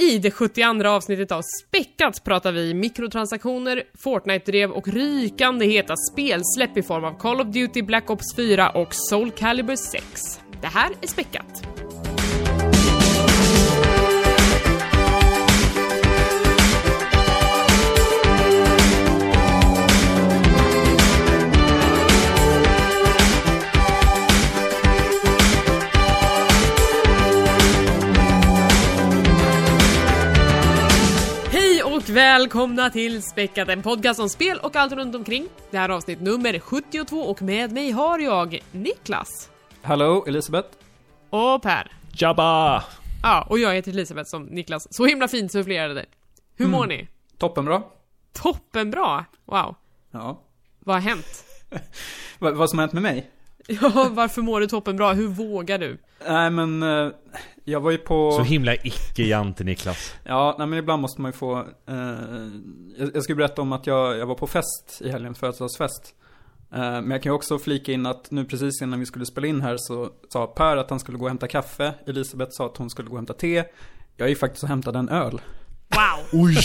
I det 72 avsnittet av Späckat pratar vi mikrotransaktioner, Fortnite-drev och rykande heta spelsläpp i form av Call of Duty Black Ops 4 och Soul Calibur 6. Det här är Späckat. Välkomna till Späckat, en podcast om spel och allt runt omkring. Det här är avsnitt nummer 72 och med mig har jag Niklas. Hallå, Elisabeth. Och Per. Jabba! Ja, och jag heter Elisabeth som Niklas så himla fint sufflerade. Hur mår ni? Toppenbra. Toppenbra! Wow. Ja. Vad har hänt? Va, vad som har hänt med mig? Ja, varför mår du toppenbra? Hur vågar du? Nej men, eh, jag var ju på... Så himla icke-jante Niklas. Ja, nej men ibland måste man ju få... Eh, jag, ska ju berätta om att jag, jag var på fest i helgen, födelsedagsfest. Eh, men jag kan ju också flika in att nu precis innan vi skulle spela in här så sa Per att han skulle gå och hämta kaffe. Elisabeth sa att hon skulle gå och hämta te. Jag gick faktiskt och hämtade en öl. Wow! Oj!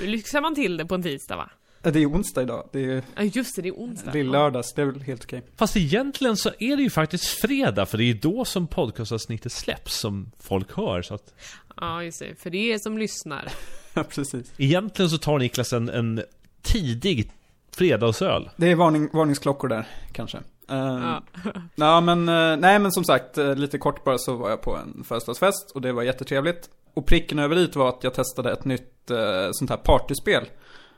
Lyxar man till det på en tisdag va? Det är onsdag idag. Det är Ja just det, det är onsdag. lill-lördags. Det är väl helt okej. Fast egentligen så är det ju faktiskt fredag, för det är då som podcastavsnittet släpps, som folk hör. Så att Ja, just det. För det är er som lyssnar. Ja, precis. egentligen så tar Niklas en, en tidig fredagsöl. Det är varning, varningsklockor där, kanske. Eh, Ja. Ja men, eh, nej men som sagt, eh, lite kort bara så var jag på en födelsedagsfest och det var jättetrevligt. Och pricken över dit var att jag testade ett nytt sånt här partyspel.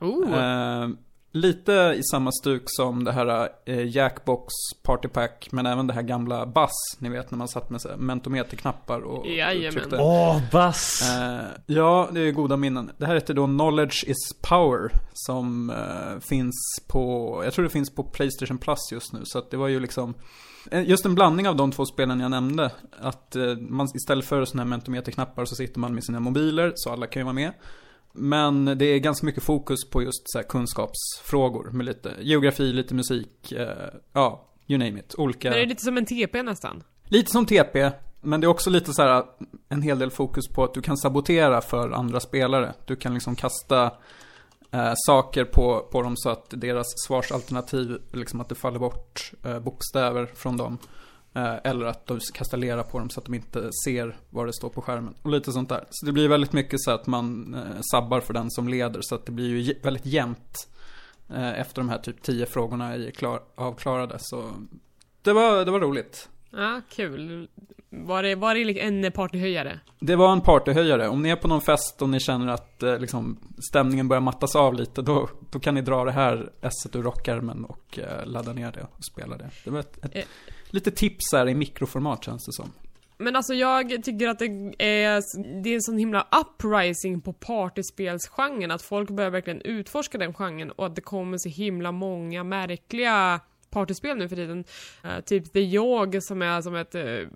Oh. Eh, lite i samma stuk som det här eh, Jackbox Party Pack, men även det här gamla Bass, ni vet när man satt med mentometerknappar och, Jajamän. och tryckte. Åh, bass! Eh, ja, det är goda minnen. Det här heter då Knowledge is Power. Som eh, finns på, jag tror det finns på Playstation Plus just nu. Så att det var ju liksom, eh, just en blandning av de två spelen jag nämnde. Att man istället för sådana här mentometerknappar så sitter man med sina mobiler, så alla kan ju vara med. Men det är ganska mycket fokus på just så kunskapsfrågor med lite geografi, lite musik, eh, ja, you name it. Olika... Men det är lite som en TP nästan. Lite som TP, men det är också lite så här en hel del fokus på att du kan sabotera för andra spelare. Du kan liksom kasta eh, saker på, på dem så att deras svarsalternativ, liksom att det faller bort eh, bokstäver från dem. Eh, eller att du kastar lera på dem så att de inte ser vad det står på skärmen. Och lite sånt där. Så det blir väldigt mycket så att man eh, sabbar för den som leder. Så att det blir ju väldigt jämnt. Eh, efter de här typ tio frågorna är klar, avklarade. Så det var, det var roligt. Ja, kul. Var det, var det en partyhöjare? Det var en partyhöjare. Om ni är på någon fest och ni känner att liksom, stämningen börjar mattas av lite, då, då kan ni dra det här esset ur rockärmen och ladda ner det och spela det. Det var ett, ett lite tips här i mikroformat känns det som. Men alltså jag tycker att det är, det är en sån himla uprising på partyspelsgenren, att folk börjar verkligen utforska den genren och att det kommer så himla många märkliga partyspel nu för tiden. Uh, typ The Yog som är som ett uh,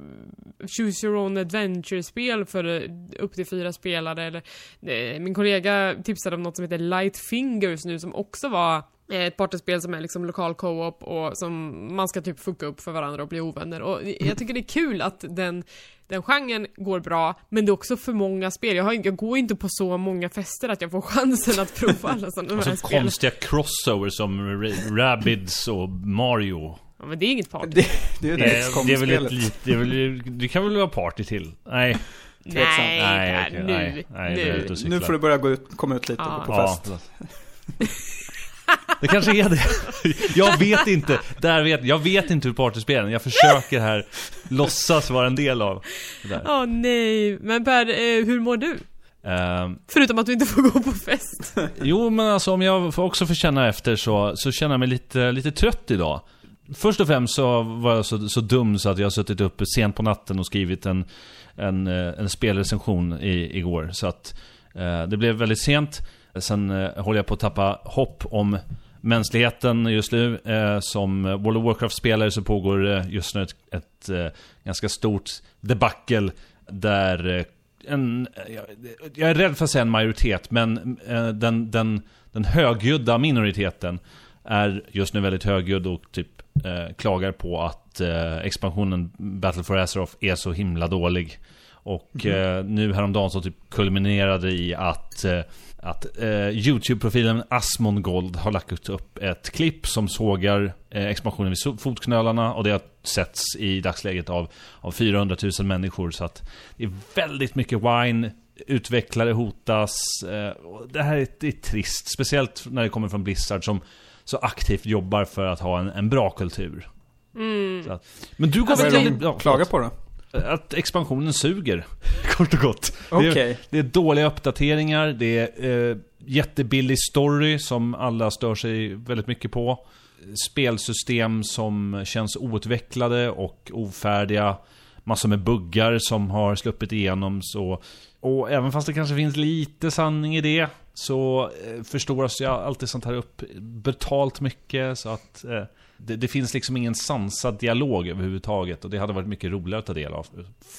Choose Your Own Adventure-spel för uh, upp till fyra spelare. Eller, min kollega tipsade om något som heter Light Fingers nu som också var ett partyspel som är liksom lokal co-op och som man ska typ fucka upp för varandra och bli ovänner. Och jag tycker det är kul att den, den genren går bra, men det är också för många spel. Jag, har, jag går inte på så många fester att jag får chansen att prova alla sådana Och här så spel. konstiga crossovers som Ra- Rabbids och Mario. Ja, men det är inget party. Det, det är ju det, Eh, det är väl ett lite, det, är väl, det kan väl vara party till? Nej. tveksamt. Nej, Nej, okej, nu, nej, nej, är nu. Nu får du börja gå ut, komma ut lite Ja. på Ja, fest. det kanske är det. Jag vet inte. Där vet, jag vet inte hur partyspelen. Jag försöker här låtsas vara en del av det. Åh nej, men Per, eh, hur mår du? Ehm, Förutom att du inte får gå på fest. jo, men alltså om jag får också får känna efter så, så känner jag mig lite, lite trött idag. Först och främst så var jag så, så dum så att jag har suttit uppe sent på natten och skrivit en, en, eh, en spelrecension i, igår. Så att eh, det blev väldigt sent. Sen eh, håller jag på att tappa hopp om mänskligheten just nu. Eh, som World of Warcraft-spelare så pågår eh, just nu ett, ett eh, ganska stort debacle där eh, en, jag, jag är rädd för att säga en majoritet, men eh, den, den, den högljudda minoriteten är just nu väldigt högljudd och typ eh, klagar på att eh, expansionen Battle for Azeroth är så himla dålig. Och eh, nu häromdagen så typ kulminerade i att eh, att eh, Youtube-profilen Asmongold har lagt upp ett klipp som sågar eh, expansionen vid fotknölarna. Och det har setts i dagsläget av, av 400 000 människor. Så att det är väldigt mycket wine. Utvecklare hotas. Eh, Det här är, det är trist, speciellt när det kommer från Blizzard som så aktivt jobbar för att ha en, en bra kultur. Mm. att, Men du går Vad väl det klagar på då? Att expansionen suger, kort och gott. Okej. Det, är, det är dåliga uppdateringar, det är eh, jättebillig story som alla stör sig väldigt mycket på. Spelsystem som känns outvecklade och ofärdiga. Massor med buggar som har sluppit igenom så... Och även fast det kanske finns lite sanning i det så eh, förstoras ju alltid sånt här upp brutalt mycket så att... Eh, det, det, finns liksom ingen sansad dialog överhuvudtaget och det hade varit mycket roligare att ta del av.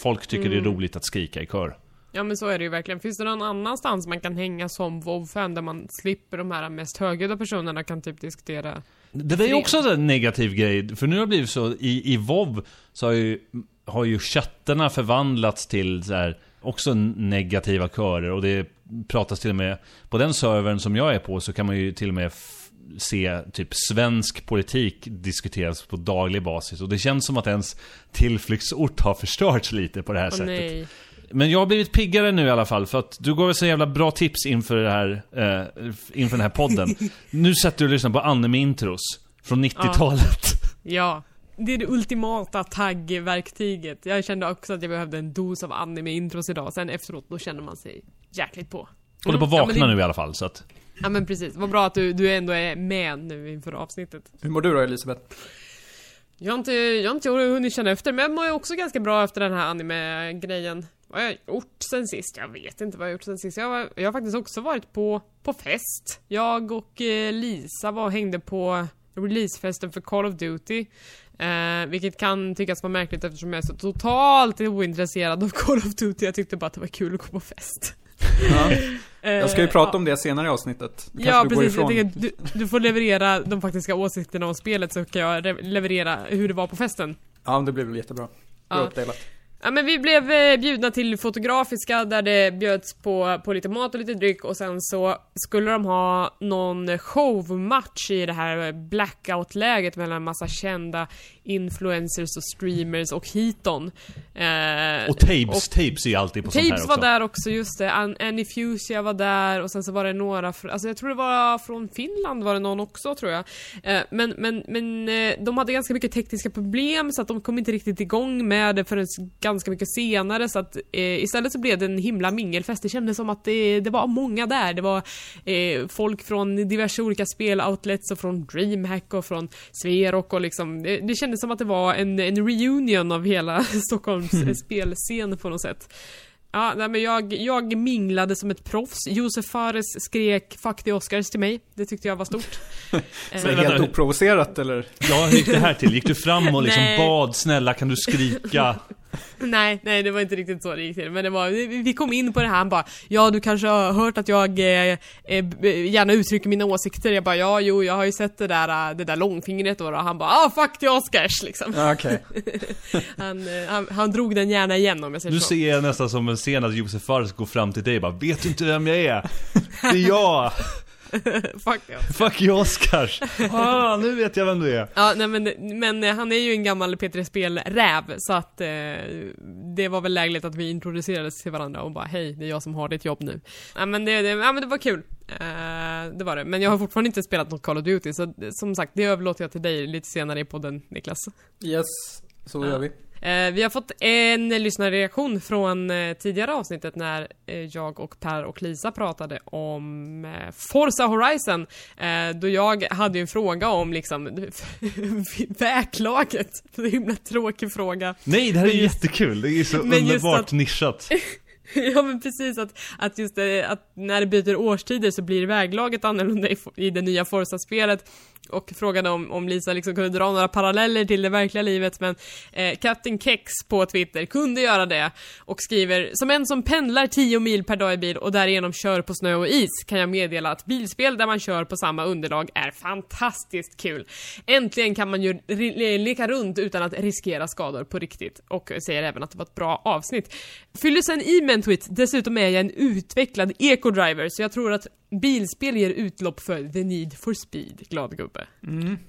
Folk tycker Mm. det är roligt att skrika i kör. Ja men så är det ju verkligen. Finns det någon annanstans man kan hänga som WoW-fan där man slipper de här mest högljudda personerna kan typ diskutera? Det där är också en negativ grej, för nu har det blivit så i, i WoW så har ju, har ju chattarna förvandlats till så här, också negativa körer och det pratas till och med på den servern som jag är på så kan man ju till och med se typ svensk politik diskuteras på daglig basis och det känns som att ens tillflyktsort har förstörts lite på det här Åh sättet. nej. Men jag har blivit piggare nu i alla fall, för att du gav så jävla bra tips inför det här, eh, inför den här podden. nu sätter du och lyssnar på anime-intros från 90-talet. Ja. Det är det ultimata taggverktyget. Jag kände också att jag behövde en dos av anime-intros idag. Sen efteråt, då känner man sig jäkligt på. Håller på att Mm, ja, vakna men det- nu i alla fall, så att... Ja men precis. Vad bra att du, du ändå är med nu inför avsnittet. Hur mår du då Elisabeth? Jag har inte, jag har inte hunnit känna efter, men jag mår ju också ganska bra efter den här anime-grejen. Vad har jag gjort sen sist? Jag vet inte vad jag gjort sen sist. Jag, har- jag har faktiskt också varit på, på fest. Jag och eh, Lisa var och hängde på releasefesten för Call of Duty. Eh, vilket kan tyckas vara märkligt eftersom jag är så totalt ointresserad av Call of Duty. Jag tyckte bara att det var kul att gå på fest. Ja. Eh, Jag ska ju prata ja. om det senare i avsnittet. Kanske Ja precis, jag tänker att du, du får leverera de faktiska åsikterna om spelet så kan jag re- leverera hur det var på festen. Ja, det blir väl jättebra. Bra Ja. uppdelat. Ja men vi blev eh, bjudna till Fotografiska där det bjöds på, på lite mat och lite dryck och sen så skulle de ha någon showmatch i det här blackout-läget mellan en massa kända influencers och streamers och Hiton. Eh, Och tapes, tapes är ju alltid på sånt här Tapes också. var där också, just det. An- Annie Fusia var där och sen så var det några, fr- alltså jag tror det var från Finland var det någon också tror jag. Eh, men, men, men eh, de hade ganska mycket tekniska problem så att de kom inte riktigt igång med det förrän ganska mycket senare så att eh, istället så blev det en himla mingelfest. Det kändes som att det, det var många där. Det var eh, folk från diverse olika speloutlets och från DreamHack och från Sverok och liksom, det, det kändes som att det var en, en reunion av hela Stockholms eh, spelscen på något sätt. Ja, nej, men jag, jag minglade som ett proffs. Josef Fares skrek 'Fuck the Oscars' till mig. Det tyckte jag var stort. Så Eh, det är helt oprovocerat eller? Ja, hur gick det här till? Gick du fram och liksom bad, snälla kan du skrika? nej, nej det var inte riktigt så det gick till. Men det var, vi kom in på det här, han bara Ja du kanske har hört att jag eh, eh, b- gärna uttrycker mina åsikter. Jag bara ja, jo jag har ju sett det där, eh, det där långfingret och han bara ah fuck the Oscars liksom. Ja, okej. Han, eh, han, han drog den gärna igen om jag säger Nu så. ser jag nästan som en scen att Josef Fares går fram till dig och bara Vet du inte vem jag är? Det är jag! fuck Oscars. Fuck you Oscars! Ah, nu vet jag vem du är! Ja, nej men, men eh, han är ju en gammal P3 Spel-räv, så att eh, det var väl lägligt att vi introducerades till varandra och bara hej, det är jag som har ditt jobb nu. Ja men det, det, ja, men det var kul. Eh, det var det. Men jag har fortfarande inte spelat något Call of Duty, så som sagt, det överlåter jag till dig lite senare i podden, Niklas. Yes, så gör vi. Eh, vi har fått en lyssnarreaktion från eh, tidigare avsnittet när eh, jag och Per och Lisa pratade om Forza Horizon. Då jag hade en fråga om liksom väklaget. Det är en himla tråkig fråga. Nej, det här är just- jättekul! Det är så underbart att- nischat. ja men precis att, att just det, att när det byter årstider så blir väglaget annorlunda i, i det nya Forza-spelet och frågade om, om Lisa liksom kunde dra några paralleller till det verkliga livet, men eh, Captain Kex på Twitter kunde göra det och skriver Som en som pendlar 10 mil per dag i bil och därigenom kör på snö och is kan jag meddela att bilspel där man kör på samma underlag är fantastiskt kul. Äntligen kan man ju leka runt utan att riskera skador på riktigt och säger även att det var ett bra avsnitt. Fyller sen i med en tweet, dessutom är jag en utvecklad eco-driver så jag tror att bilspel ger utlopp för the need for speed, glad gubbe.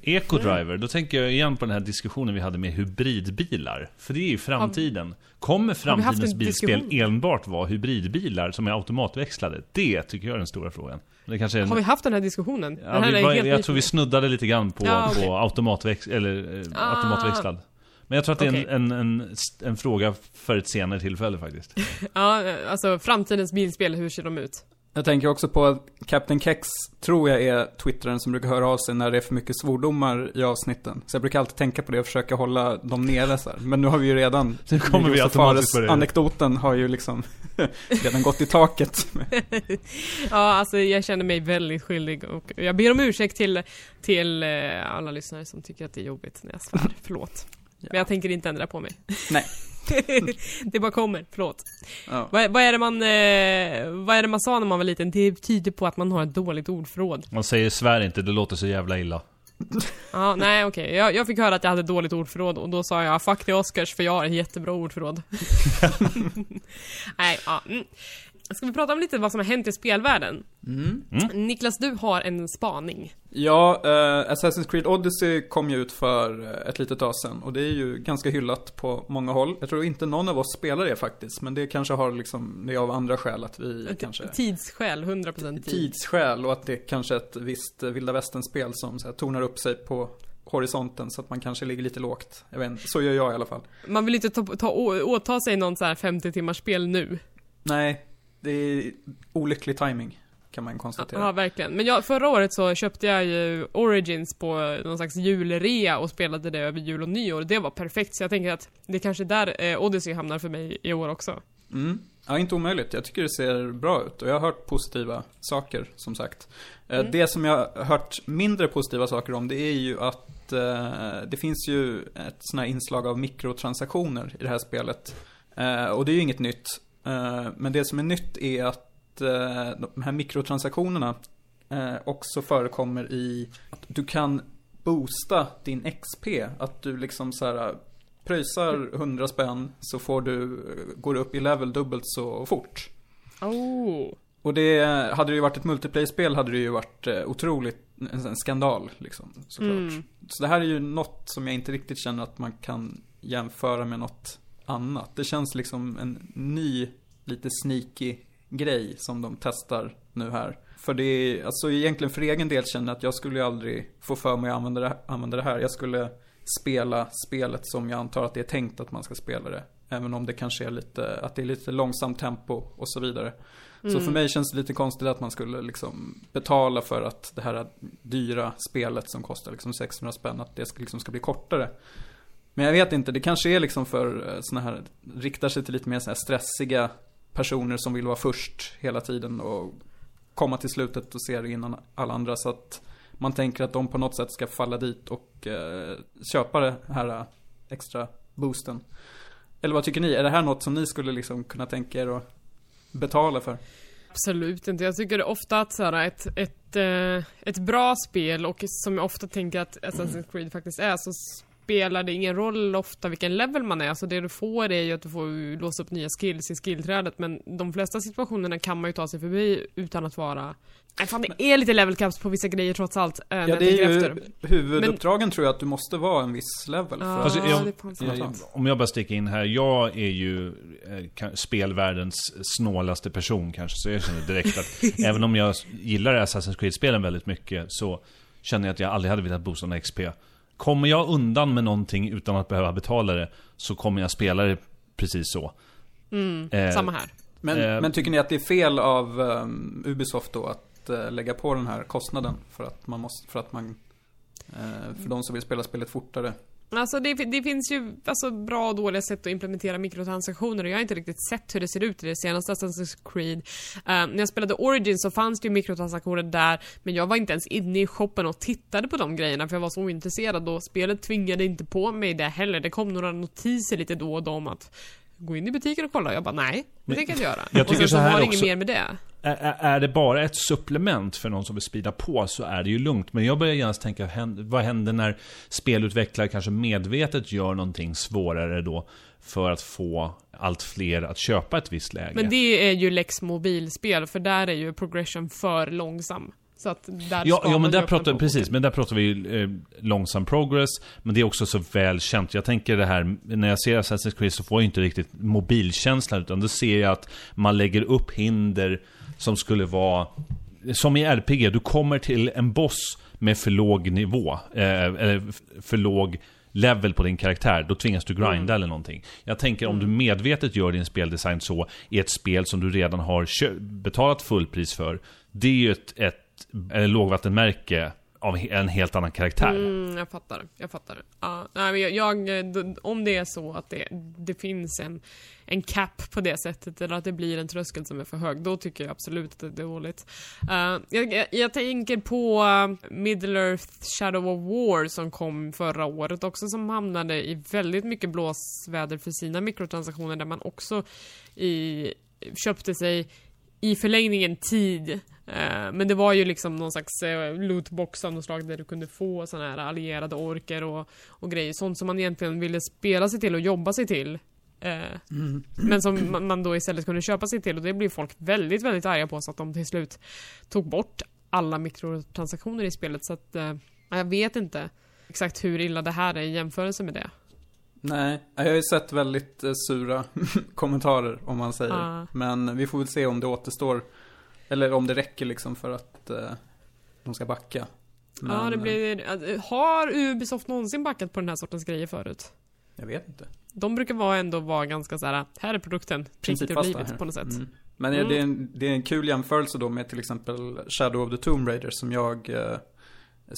Ecodriver, då tänker jag igen på den här diskussionen vi hade med hybridbilar. För det är ju framtiden. Kommer framtidens en bilspel diskussion? enbart vara hybridbilar som är automatväxlade? Det tycker jag är den stora frågan. Det kanske är en... Har vi haft den här diskussionen? Ja, den här vi är var, helt jag tror vi snuddade lite grann på, Ja, okej. på automatväx, eller, eh, Ah. automatväxlad. Men jag tror att det är Okej. en, en, en, en fråga för ett senare tillfälle faktiskt. Ja, alltså framtidens bilspel, hur ser de ut? Jag tänker också på att Captain Kex tror jag är twittraren som brukar höra av sig när det är för mycket svordomar i avsnitten. Så jag brukar alltid tänka på det och försöka hålla dem nere så här. Men nu har vi ju redan... Nu kommer vi automatiskt på det. anekdoten har ju liksom redan gått i taket. Ja, alltså jag känner mig väldigt skyldig och jag ber om ursäkt till, till eh, alla lyssnare som tycker att det är jobbigt när jag svär. Förlåt. Men jag tänker inte ändra på mig. Nej. Det bara kommer, förlåt. Ja. Vad, vad, är det man, eh, vad är det man sa när man var liten? Det tyder på att man har ett dåligt ordförråd. Man säger svär inte, det låter så jävla illa. Ja, nej okej. Jag, jag fick höra att jag hade dåligt ordförråd och då sa jag 'fuck the Oscars' för jag har ett jättebra ordförråd. nej, ja. Mm. Ska vi prata om lite vad som har hänt i spelvärlden? Mm. Niklas, du har en spaning. Ja, eh, Assassin's Creed Odyssey kom ju ut för eh, ett litet tag sedan och det är ju ganska hyllat på många håll. Jag tror inte någon av oss spelar det faktiskt, men det kanske har liksom, det är av andra skäl att vi kanske... Tidsskäl, 100% tid. Tidsskäl och att det kanske är ett visst eh, vilda västern-spel som så här, tornar upp sig på horisonten så att man kanske ligger lite lågt. Jag vet inte, så gör jag i alla fall. Man vill inte ta, ta, å- åta sig någon så här 50 timmars spel nu. Nej, det är olycklig timing kan man konstatera. Ja, verkligen. Men jag, förra året så köpte jag ju Origins på någon slags julrea och spelade det över jul och nyår. Det var perfekt, så jag tänker att det kanske är där eh, Odyssey hamnar för mig i år också. Mm. Ja, inte omöjligt. Jag tycker det ser bra ut och jag har hört positiva saker, som sagt. Eh, Mm. Det som jag har hört mindre positiva saker om, det är ju att eh, det finns ju ett sånt här inslag av mikrotransaktioner i det här spelet. Eh, och det är ju inget nytt. Eh, men det som är nytt är att eh, de här mikrotransaktionerna eh, också förekommer i att du kan boosta din XP. Att du liksom så här pröjsar 100 spänn så får du, går upp i level dubbelt så fort. Oh. Och det, hade det ju varit ett multiplayer-spel hade det ju varit otroligt, en skandal liksom, såklart. Mm. Så det här är ju något som jag inte riktigt känner att man kan jämföra med något annat. Det känns liksom en ny, lite sneaky grej som de testar nu här. För det är, alltså egentligen för egen del känner jag att jag skulle aldrig få för mig att använda det, använda det här. Jag skulle spela spelet som jag antar att det är tänkt att man ska spela det. Även om det kanske är lite, att det är lite långsamt tempo och så vidare. Så för mig känns det lite konstigt att man skulle liksom betala för att det här dyra spelet som kostar liksom 600 spänn, att det liksom ska bli kortare. Men jag vet inte, det kanske är liksom för eh, såna här, riktar sig till lite mer så här stressiga personer som vill vara först hela tiden och komma till slutet och se det innan alla andra. Så att man tänker att de på något sätt ska falla dit och eh, köpa det här eh, extra boosten. Eller vad tycker ni? Är det här något som ni skulle liksom kunna tänka er att betala för? Absolut inte. Jag tycker ofta att så här, ett, ett, eh, ett bra spel, och som jag ofta tänker att Assassin's Creed faktiskt är, så spelar det ingen roll ofta vilken level man är. Alltså det du får är ju att du får låsa upp nya skills i skillträdet, men de flesta situationerna kan man ju ta sig förbi utan att vara... Nej fan, det är lite level caps på vissa grejer trots allt. eh, Ja, jag det är ju efter. huvuduppdragen tror jag att du måste vara en viss level för. Alltså, jag- det är fan sant. Ja, Om jag bara sticker in här, jag är ju eh, spelvärldens snålaste person kanske, så jag känner direkt att även om jag gillar Assassin's Creed-spelen väldigt mycket så känner jag att jag aldrig hade velat boosta en XP. Kommer jag undan med någonting utan att behöva betala det så kommer jag spela det precis så. Mm, Eh, samma här. Men, Eh. men tycker ni att det är fel av um, Ubisoft då att eh, lägga på den här kostnaden för att man måste, för att man, eh, för de som vill spela spelet fortare? Alltså det, det finns ju alltså, bra och dåliga sätt att implementera mikrotransaktioner och jag har inte riktigt sett hur det ser ut i det senaste Assassin's Creed. Uh, när jag spelade Origin så fanns det ju mikrotransaktioner där, men jag var inte ens inne i shoppen och tittade på de grejerna för jag var så ointresserad och spelet tvingade inte på mig det heller. Det kom några notiser lite då och då om att gå in i butiken och kolla. Jag bara nej, det tänker jag inte göra. Jag och sen så, så var det inget mer med det. Är, det bara ett supplement för någon som vill speeda på så är det ju lugnt. Men jag börjar genast tänka, vad händer när spelutvecklare kanske medvetet gör någonting svårare då för att få allt fler att köpa ett visst läge? Men det är ju Lex mobilspel, för där är ju progression för långsam. Så att där Ja, ja men där pratar, precis, men där pratar vi ju, eh, långsam progress, men det är också så väl känt. Jag tänker det här, när jag ser Assassin's Creed så får jag inte riktigt mobilkänsla, utan då ser jag att man lägger upp hinder som skulle vara, som i RPG, du kommer till en boss med för låg nivå, eh, eller för låg level på din karaktär, då tvingas du grinda Mm. eller någonting. Jag tänker om du medvetet gör din speldesign så i ett spel som du redan har betalat fullpris för, det är ju ett, ett eller lågvattenmärke av en helt annan karaktär. Mm, jag fattar. Jag fattar. Ja, nej, men jag, jag, om det är så att det, det finns en, en cap på det sättet, eller att det blir en tröskel som är för hög, då tycker jag absolut att det är dåligt. Uh, jag, jag, jag tänker på eh, Middle-earth Shadow of War som kom förra året också, som hamnade i väldigt mycket blåsväder för sina mikrotransaktioner, där man också i, köpte sig i förlängningen tid. Eh, Men det var ju liksom någon slags eh, lootbox av något slag där du kunde få såna här allierade orker och, och grejer. Sånt som man egentligen ville spela sig till och jobba sig till. Eh, Men som man- då istället kunde köpa sig till och det blev folk väldigt, väldigt arga på så att de till slut tog bort alla mikrotransaktioner i spelet. Så att jag vet inte exakt hur illa det här är i jämförelse med det. Nej, jag har ju sett väldigt eh, sura kommentarer om man säger. Ja. Men vi får väl se om det återstår. Eller om det räcker liksom för att eh, de ska backa. Men, ja, det eh, blir... eh, Har Ubisoft någonsin backat på den här sortens grejer förut? Jag vet inte. De brukar vara ändå vara ganska så här. här är produkten, prick Principfasta livet här. på något sätt. Mm. Men Mm. det, är en, det är en kul jämförelse då med till exempel Shadow of the Tomb Raider som jag eh,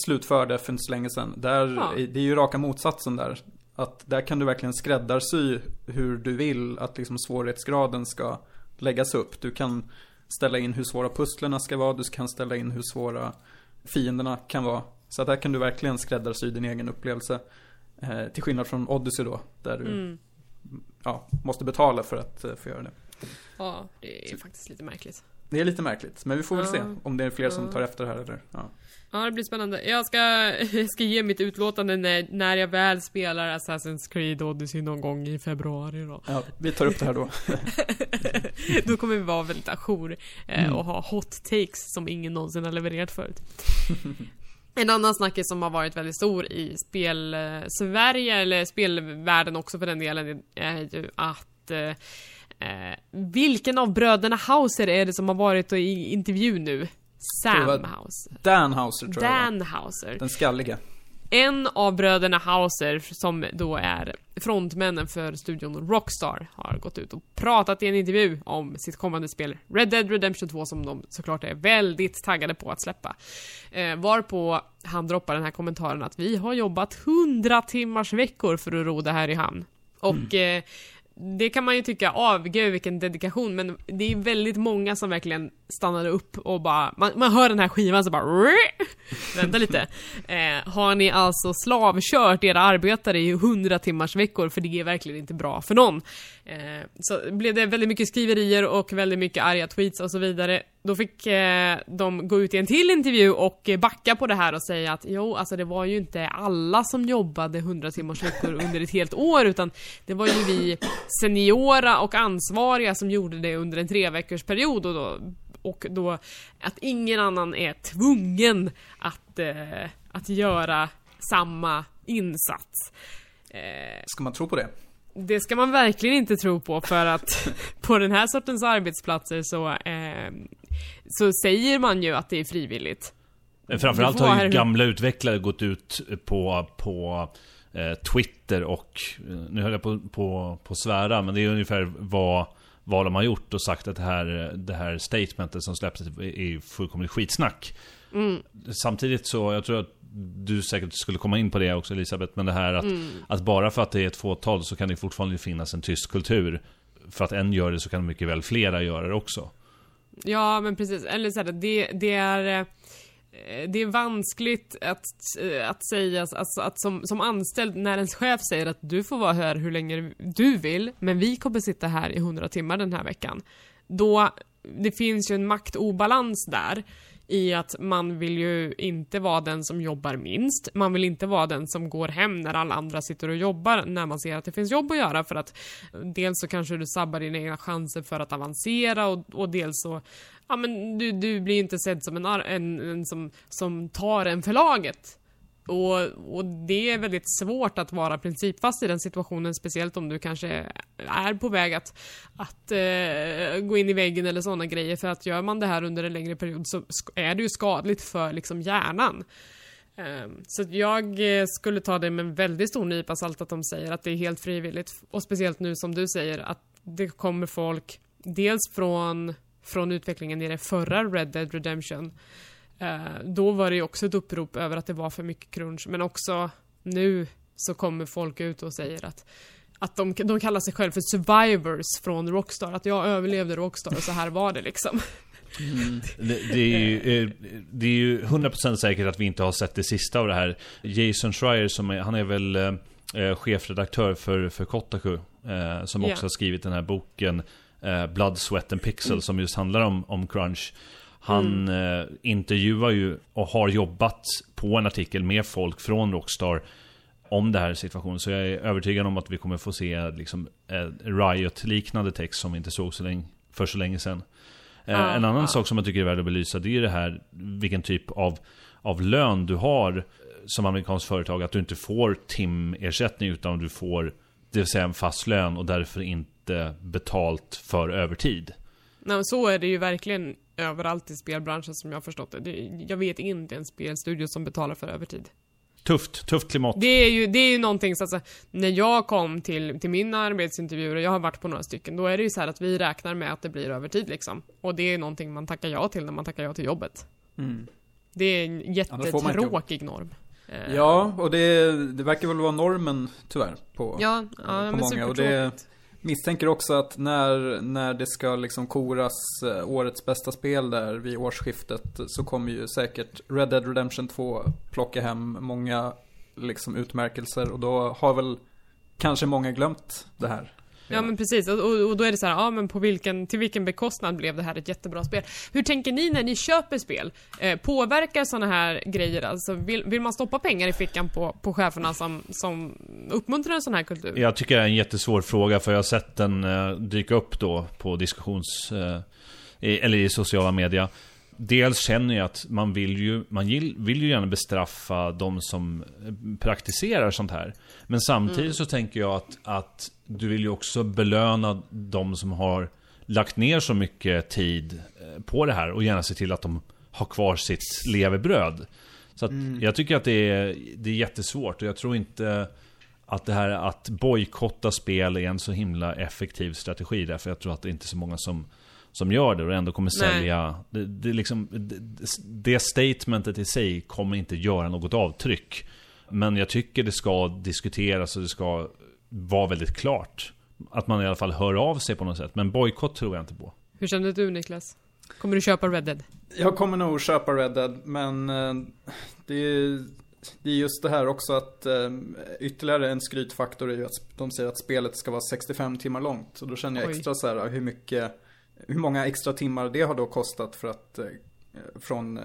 slutförde för inte så länge sedan. Där, Ja. Det är ju raka motsatsen där. Att där kan du verkligen skräddarsy hur du vill att liksom svårighetsgraden ska läggas upp. Du kan ställa in hur svåra pusslerna ska vara, du kan ställa in hur svåra fienderna kan vara. Så att där kan du verkligen skräddarsy din egen upplevelse. Eh, till skillnad från Odyssey då, där du Mm. ja, måste betala för att eh, få göra det. Ja, det är faktiskt lite märkligt. Det är lite märkligt, men vi får väl Ja. se om det är fler som Ja. tar efter här eller ja. Ja, det blir spännande. Jag ska, jag ska ge mitt utlåtande när, när jag väl spelar Assassin's Creed Odyssey någon gång i februari då. ja. Vi tar upp det här då. Då kommer vi vara väldigt ajour eh, Mm. och ha hot takes som ingen någonsin har levererat förut. En annan snackis som har varit väldigt stor i spel-Sverige, eller spelvärlden också för den delen, är ju att eh, eh, vilken av bröderna Hauser är det som har varit i intervju nu? Sam Hauser. Dan Hauser tror jag Dan Hauser. Den skalliga. En av bröderna Hauser, som då är frontmännen för studion Rockstar, har gått ut och pratat i en intervju om sitt kommande spel Red Dead Redemption 2 som de såklart är väldigt taggade på att släppa. Eh, varpå han droppar den här kommentaren att vi har jobbat 100 timmars veckor för att ro det här i hamn. Och eh, det kan man ju tycka, av gud vilken dedikation, men det är väldigt många som verkligen stannar upp och bara, man, man hör den här skivan så bara Vänta lite. Eh, har ni alltså slavkört era arbetare i 100 timmars veckor för det är verkligen inte bra för någon. Eh, så blev det väldigt mycket skriverier och väldigt mycket arga tweets och så vidare. Då fick eh, de gå ut i en till intervju och backa på det här och säga att jo, alltså det var ju inte alla som jobbade 100 timmars veckor under ett helt år utan det var ju vi seniora och ansvariga som gjorde det under en tre veckors period och då och då att ingen annan är tvungen att, eh, att göra samma insats. Eh, Ska man tro på det? det ska man verkligen inte tro på för att på den här sortens arbetsplatser så, eh, så säger man ju att det är frivilligt. Framförallt har här- ju gamla utvecklare gått ut på, på eh, Twitter och, eh, nu höll jag på, på, på svära, men det är ungefär vad, vad de har gjort och sagt att det här, det här statementet som släpptes är fullkomligt skitsnack. Mm. Samtidigt så, jag tror att du säkert skulle komma in på det också Elisabeth, men det här att, Mm. att bara för att det är ett fåtal så kan det fortfarande finnas en tyst kultur. För att en gör det så kan mycket väl flera göra det också. Ja, men precis. Eller så här, det, det är... Eh, det är vanskligt att, eh, att säga, alltså att som, som anställd, när ens chef säger att du får vara här hur länge du vill, men vi kommer sitta här i 100 timmar den här veckan. Då, det finns ju en maktobalans där i att man vill ju inte vara den som jobbar minst. Man vill inte vara den som går hem när alla andra sitter och jobbar när man ser att det finns jobb att göra för att dels så kanske du sabbar dina egna chanser för att avancera och, och dels så ja men du, du blir inte sedd som en, en, en som, som tar en för laget. Och, och det är väldigt svårt att vara principfast i den situationen, speciellt om du kanske är på väg att, att eh, gå in i väggen eller sådana grejer. För att gör man det här under en längre period så är det ju skadligt för liksom hjärnan. Ehm, så jag eh, skulle ta det med en väldigt stor nypa salt att de säger att det är helt frivilligt. Och speciellt nu som du säger att det kommer folk dels från, från utvecklingen i det förra Red Dead Redemption. Eh, Då var det ju också ett upprop över att det var för mycket crunch. Men också nu så kommer folk ut och säger att att de, de kallar sig själva för survivors från Rockstar, att jag överlevde Rockstar och så här var det liksom. Det, det, är ju, eh, det är ju 100% säkert att vi inte har sett det sista av det här. Jason Schreier, som är, han är väl eh, chefredaktör för, för Kotaku. Som också har skrivit den här boken eh, Blood, Sweat and Pixel som just handlar om, om crunch. Han eh, intervjuar ju och har jobbat på en artikel med folk från Rockstar om det här situationen. Så jag är övertygad om att vi kommer få se liksom, eh, Riot-liknande text som vi inte såg så länge, för så länge sedan. Eh, Ja, en annan ja. sak som jag tycker är värd att belysa, det är det här vilken typ av, av lön du har eh, som amerikanskt företag. Att du inte får timersättning utan du får, det vill säga en fast lön och därför inte betalt för övertid. Nej, men så är det ju verkligen överallt i spelbranschen som jag har förstått det. Jag vet inte en spelstudio som betalar för övertid. Tufft, tufft klimat. Det är ju, det är ju någonting så alltså, när jag kom till, till mina arbetsintervjuer, och jag har varit på några stycken, då är det ju så här att vi räknar med att det blir övertid liksom. Och det är någonting man tackar ja till när man tackar ja till jobbet. Mm. Det är en inte jättetråkig norm. Eh, Ja, och det, det verkar väl vara normen tyvärr på, ja, ja på men många. Och det misstänker också att när, när det ska liksom koras eh, årets bästa spel där vid årsskiftet så kommer ju säkert Red Dead Redemption 2 plocka hem många liksom utmärkelser och då har väl kanske många glömt det här. Ja men precis, och, och, då är det så här, ja men på vilken, till vilken bekostnad blev det här ett jättebra spel? Hur tänker ni när ni köper spel? Eh, påverkar sådana här grejer, alltså vill, vill man stoppa pengar i fickan på, på cheferna som, som uppmuntrar en sån här kultur? Jag tycker det är en jättesvår fråga för jag har sett den eh, dyka upp då på diskussions... Eh, eller i sociala media. Dels känner jag att man vill ju, man vill ju gärna bestraffa de som eh, praktiserar sånt här. Men samtidigt så tänker jag att, att du vill ju också belöna de som har lagt ner så mycket tid på det här och gärna se till att de har kvar sitt levebröd. Så att jag tycker att det är, det är jättesvårt och jag tror inte att det här att bojkotta spel är en så himla effektiv strategi därför jag tror att det inte är så många som, som gör det och ändå kommer sälja. Det, det, liksom, det, det statementet i sig kommer inte göra något avtryck. Men jag tycker det ska diskuteras och det ska vara väldigt klart Att man i alla fall hör av sig på något sätt. Men bojkott tror jag inte på. Hur kände du Niklas? Kommer du köpa Red Dead? Jag kommer nog köpa Red Dead, men eh, det är, det är just det här också att eh, ytterligare en skrytfaktor är ju att de säger att spelet ska vara 65 timmar långt. Och då känner jag Oj. extra så här hur mycket, hur många extra timmar det har då kostat för att, eh, från eh,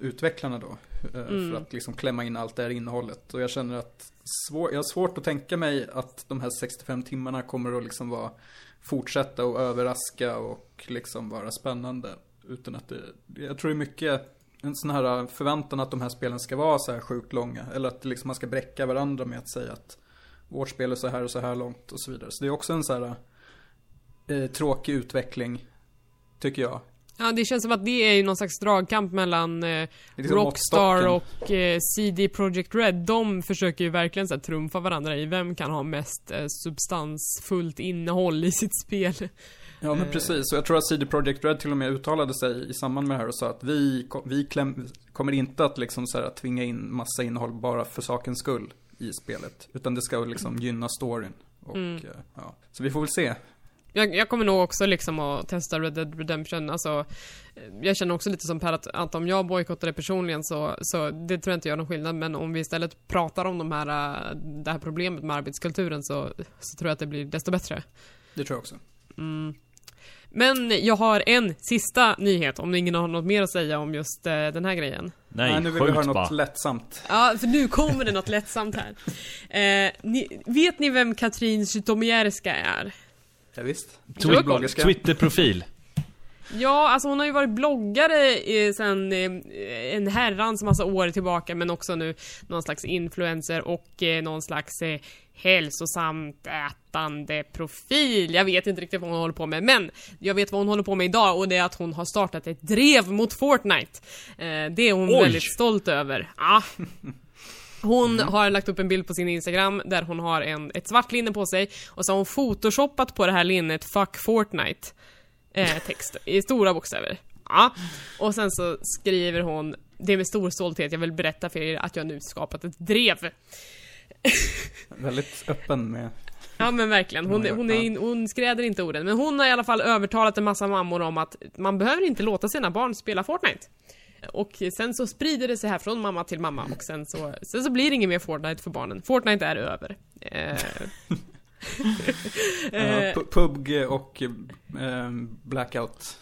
utvecklarna då. eh, Mm. För att liksom klämma in allt det här innehållet. Och jag känner att svår, jag har svårt att tänka mig att de här 65 timmarna kommer att liksom vara, fortsätta och överraska och liksom vara spännande. Utan att det, jag tror det är mycket en sån här förväntan att de här spelen ska vara så här sjukt långa. Eller att liksom man ska bräcka varandra med att säga att vårt spel är så här och så här långt och så vidare. Så det är också en så här eh, tråkig utveckling, tycker jag. Ja, det känns som att det är ju någon slags dragkamp mellan eh, liksom Rockstar och eh, CD Projekt Red. De försöker ju verkligen så här, trumfa varandra i vem kan ha mest eh, substansfullt innehåll i sitt spel. Ja men Eh. precis, och jag tror att CD Projekt Red till och med uttalade sig i samband med det här och sa att vi, vi kläm, kommer inte att liksom så här, tvinga in massa innehåll bara för sakens skull i spelet. Utan det ska liksom gynna storyn. Och, Mm. eh, ja. Så vi får väl se. Jag, jag kommer nog också liksom att testa Red Dead Redemption, alltså eh, Jag känner också lite som Per att, att om jag bojkottar det personligen så, så det tror jag inte gör någon skillnad men om vi istället pratar om de här, det här problemet med arbetskulturen så, så tror jag att det blir desto bättre. Det tror jag också. Mm. Men jag har en sista nyhet om ingen har något mer att säga om just eh, den här grejen. Nej, nu vill vi höra något bara. lättsamt. Ja, för nu kommer det något lättsamt här. Eh, ni, vet ni vem Katrin Zytomierska är? Ja, visst. Twitterprofil. Ja, alltså hon har ju varit bloggare sen eh, en herrans massa år tillbaka men också nu någon slags influencer och eh, någon slags eh, hälsosamt ätande profil. Jag vet inte riktigt vad hon håller på med men jag vet vad hon håller på med idag och det är att hon har startat ett drev mot Fortnite. Eh, det är hon Oj. väldigt stolt över. Ja. Hon har lagt upp en bild på sin Instagram där hon har en, ett svart linne på sig och så har hon photoshoppat på det här linnet 'Fuck Fortnite' eh, text i stora bokstäver. Ja. Och sen så skriver hon Det är med stor stolthet jag vill berätta för er att jag nu skapat ett drev. Väldigt öppen med... Ja men verkligen, hon, hon, är in, hon skräder inte orden. Men hon har i alla fall övertalat en massa mammor om att man behöver inte låta sina barn spela Fortnite. Och sen så sprider det sig här från mamma till mamma och sen så, sen så blir det inget mer Fortnite för barnen. Fortnite är över. Eh, Ja, pu- PUBG och eh, Blackout.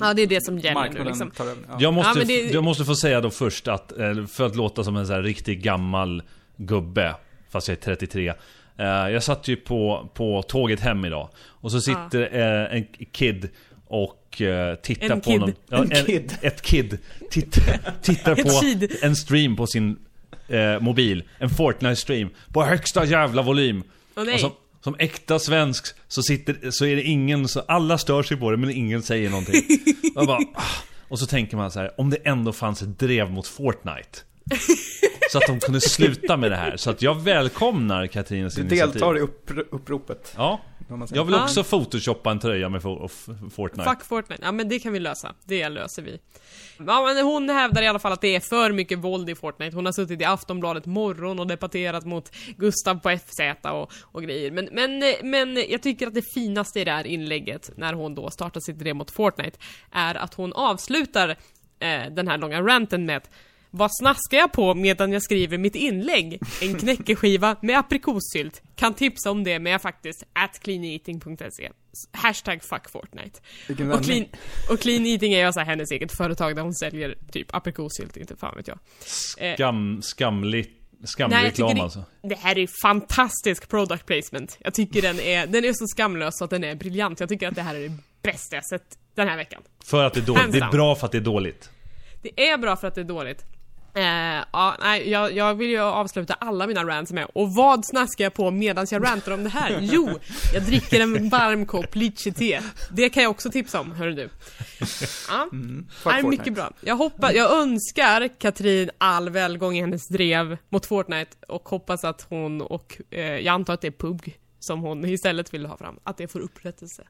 ja det är det som gäller nu Marknaden liksom. tar över. Ja. Jag måste, Ja, det- jag måste få säga då först att, eh, för att låta som en så här riktigt gammal gubbe, fast jag är 33. eh, Jag satt ju på, på tåget hem idag. Och så sitter eh, en kid och tittar En på kid. någon... Ja, En kid. Ett kid. Tittar, tittar Ett på kid. en stream på sin eh, mobil. En Fortnite-stream. På högsta jävla volym. Nej. Och som, som äkta svensk så, sitter, så är det ingen, så alla stör sig på det men ingen säger någonting. Jag bara, ah. Och så tänker man så här, om det ändå fanns ett drev mot Fortnite. Så att de kunde sluta med det här. Så att jag välkomnar Katrinas Du initiativ. deltar i uppr- uppropet. Ja. Jag vill också photoshoppa en tröja med Fortnite. Fuck Fortnite. Ja men det kan vi lösa. Det löser vi. Ja men hon hävdar i alla fall att det är för mycket våld i Fortnite. Hon har suttit i Aftonbladet morgon och debatterat mot Gustav på FZ och, och grejer. Men, men, men jag tycker att det finaste i det här inlägget, när hon då startar sitt drev mot Fortnite, är att hon avslutar eh, den här långa ranten med att vad snaskar jag på medan jag skriver mitt inlägg? En knäckeskiva med aprikossylt. Kan tipsa om det med jag faktiskt at cleaneating.se. Hashtag fuck Fortnite. Och clean, och clean Eating är ju alltså hennes eget företag där hon säljer typ aprikossylt, inte fan vet jag. Skam, skamlig, skamlig Nej, reklam det- alltså. Det här är fantastisk product placement. Jag tycker den är, den är så skamlös så att den är briljant. Jag tycker att det här är det bästa jag sett den här veckan. För att det är dåligt. Det är bra för att det är dåligt. Det är bra för att det är dåligt. Eh, ja, nej, jag, jag vill ju avsluta alla mina rants med Och vad snaskar jag på medan jag rantar om det här? Jo, jag dricker en varm kopp lychee-te. Det kan jag också tipsa om, hör du. Ja, Mm. Nej, mycket bra. Jag hoppas, jag önskar Katrin all välgång i hennes drev mot Fortnite och hoppas att hon och, eh, jag antar att det är PUBG som hon istället vill ha fram, att det får upprättelse.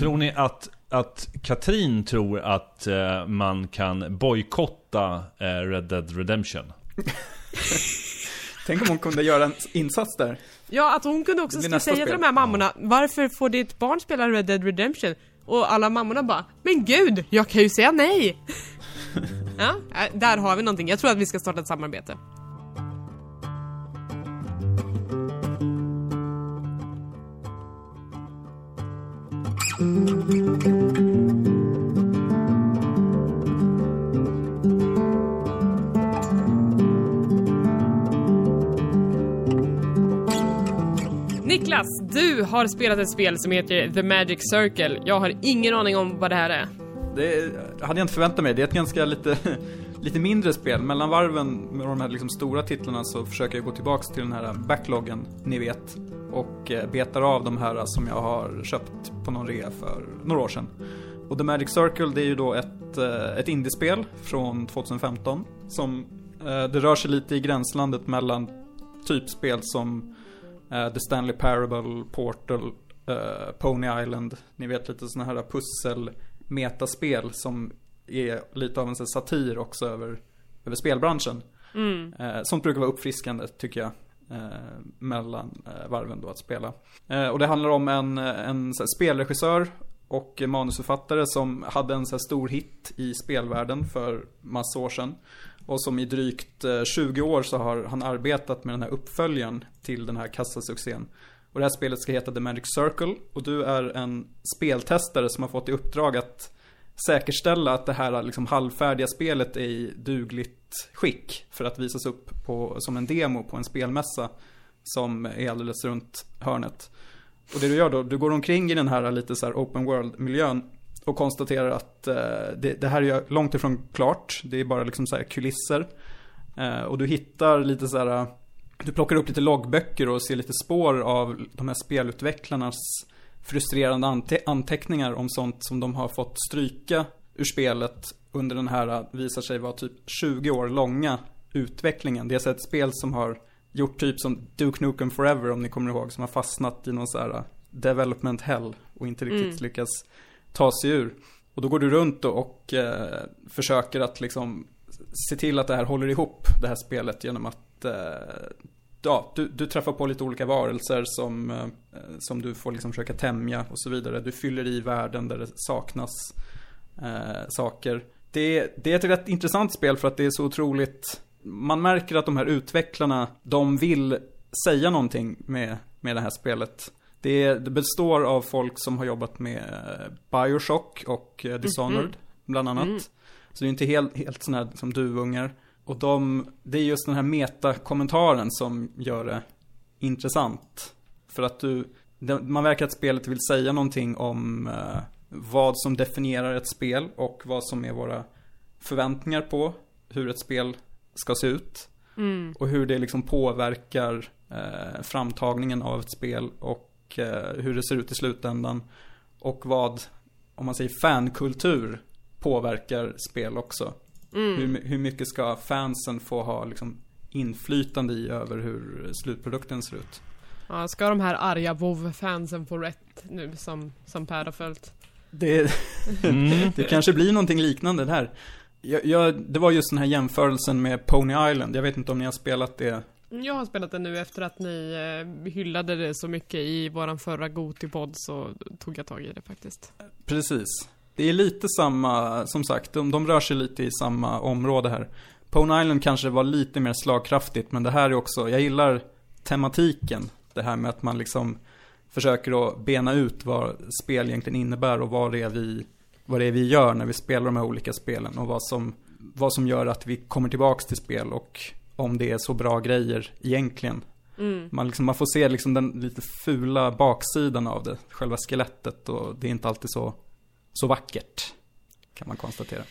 Tror ni att, att Katrin tror att eh, man kan bojkotta eh, Red Dead Redemption? Tänk om hon kunde göra en insats där. Ja, att hon kunde också säga till spel. de här mammorna, varför får ditt barn spela Red Dead Redemption? Och alla mammorna bara, men gud, jag kan ju säga nej! ja, äh, där har vi någonting. Jag tror att vi ska starta ett samarbete. Niklas, du har spelat ett spel som heter The Magic Circle. Jag har ingen aning om vad det här är. Det hade jag inte förväntat mig. Det är ett ganska lite, lite mindre spel. Mellan varven med de här liksom stora titlarna så försöker jag gå tillbaks till den här backloggen, ni vet. Och eh, betar av de här som jag har köpt på någon rea för några år sedan. Och The Magic Circle det är ju då ett, eh, ett indiespel från 2015. Som, eh, det rör sig lite i gränslandet mellan typspel som The Stanley Parable, Portal eh, Pony Island. Ni vet lite sådana här pussel metaspel som är lite av en sån satir också över, över spelbranschen. Mm. Eh, sånt brukar vara uppfriskande tycker jag. Eh, mellan eh, varven då att spela. Eh, och det handlar om en, en här, spelregissör och manusförfattare som hade en så här, stor hit i spelvärlden för massa år sedan. Och som i drygt eh, 20 år så har han arbetat med den här uppföljaren till den här kassasuccén. Och det här spelet ska heta The Magic Circle och du är en speltestare som har fått i uppdrag att säkerställa att det här liksom halvfärdiga spelet är i dugligt skick för att visas upp på, som en demo på en spelmässa som är alldeles runt hörnet. Och det du gör då, du går omkring i den här lite så här open world-miljön och konstaterar att eh, det, det, här är långt ifrån klart. Det är bara liksom så här kulisser. Eh, och du hittar lite så här, du plockar upp lite loggböcker och ser lite spår av de här spelutvecklarnas frustrerande ante anteckningar om sånt som de har fått stryka ur spelet under den här, visar sig vara typ 20 år långa utvecklingen. Det är så ett spel som har gjort typ som Duke Nukem Forever om ni kommer ihåg, som har fastnat i någon så här development hell och inte riktigt Mm. lyckas ta sig ur. Och då går du runt och eh, försöker att liksom se till att det här håller ihop, det här spelet, genom att eh, ja, du, du träffar på lite olika varelser som, eh, som du får liksom försöka tämja och så vidare. Du fyller i världen där det saknas eh, saker. Det, det är ett rätt intressant spel för att det är så otroligt man märker att de här utvecklarna, de vill säga någonting med, med det här spelet. Det, det består av folk som har jobbat med eh, Bioshock och eh, Dishonored, Mhm. bland annat. Mm. Så det är inte helt, helt sådana här som duvungar. Och de, det är just den här metakommentaren som gör det intressant. För att du, man verkar att spelet vill säga någonting om eh, vad som definierar ett spel och vad som är våra förväntningar på hur ett spel ska se ut. Mm. Och hur det liksom påverkar eh, framtagningen av ett spel och eh, hur det ser ut i slutändan. Och vad, om man säger fankultur, påverkar spel också. Mm. Hur, hur mycket ska fansen få ha liksom, inflytande i över hur slutprodukten ser ut? Ja, ska de här arga WoW-fansen få rätt nu som, som Per har följt? Det, Mm. det kanske blir någonting liknande där. Jag, jag, det var just den här jämförelsen med Pony Island. Jag vet inte om ni har spelat det. Jag har spelat den nu efter att ni eh, hyllade det så mycket i våran förra Gotipod så tog jag tag i det faktiskt. Precis. Det är lite samma, som sagt, de, de rör sig lite i samma område här. Pone Island kanske var lite mer slagkraftigt, men det här är också, jag gillar tematiken. Det här med att man liksom försöker att bena ut vad spel egentligen innebär och vad det är vi, vad det är vi gör när vi spelar de här olika spelen och vad som, vad som gör att vi kommer tillbaks till spel och om det är så bra grejer egentligen. Mm. Man, liksom, man får se liksom den lite fula baksidan av det, själva skelettet och det är inte alltid så, så vackert. Kan man konstatera.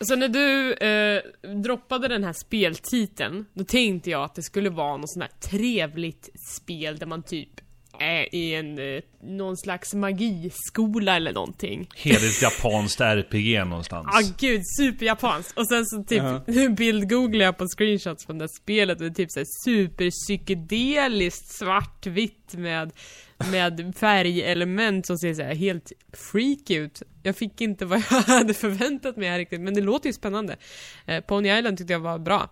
Så när du eh, droppade den här speltiteln, då tänkte jag att det skulle vara något sånt här trevligt spel där man typ är i en, eh, någon slags magiskola eller någonting. Heligt japanskt RPG någonstans. Ah gud, superjapanskt. Och sen så typ, Ja. nu bildgooglar jag på screenshots från det här spelet och det är typ såhär superpsykedeliskt svartvitt med, med färgelement som ser såhär helt freak ut. Jag fick inte vad jag hade förväntat mig här riktigt, men det låter ju spännande. Eh, Pony Island tyckte jag var bra.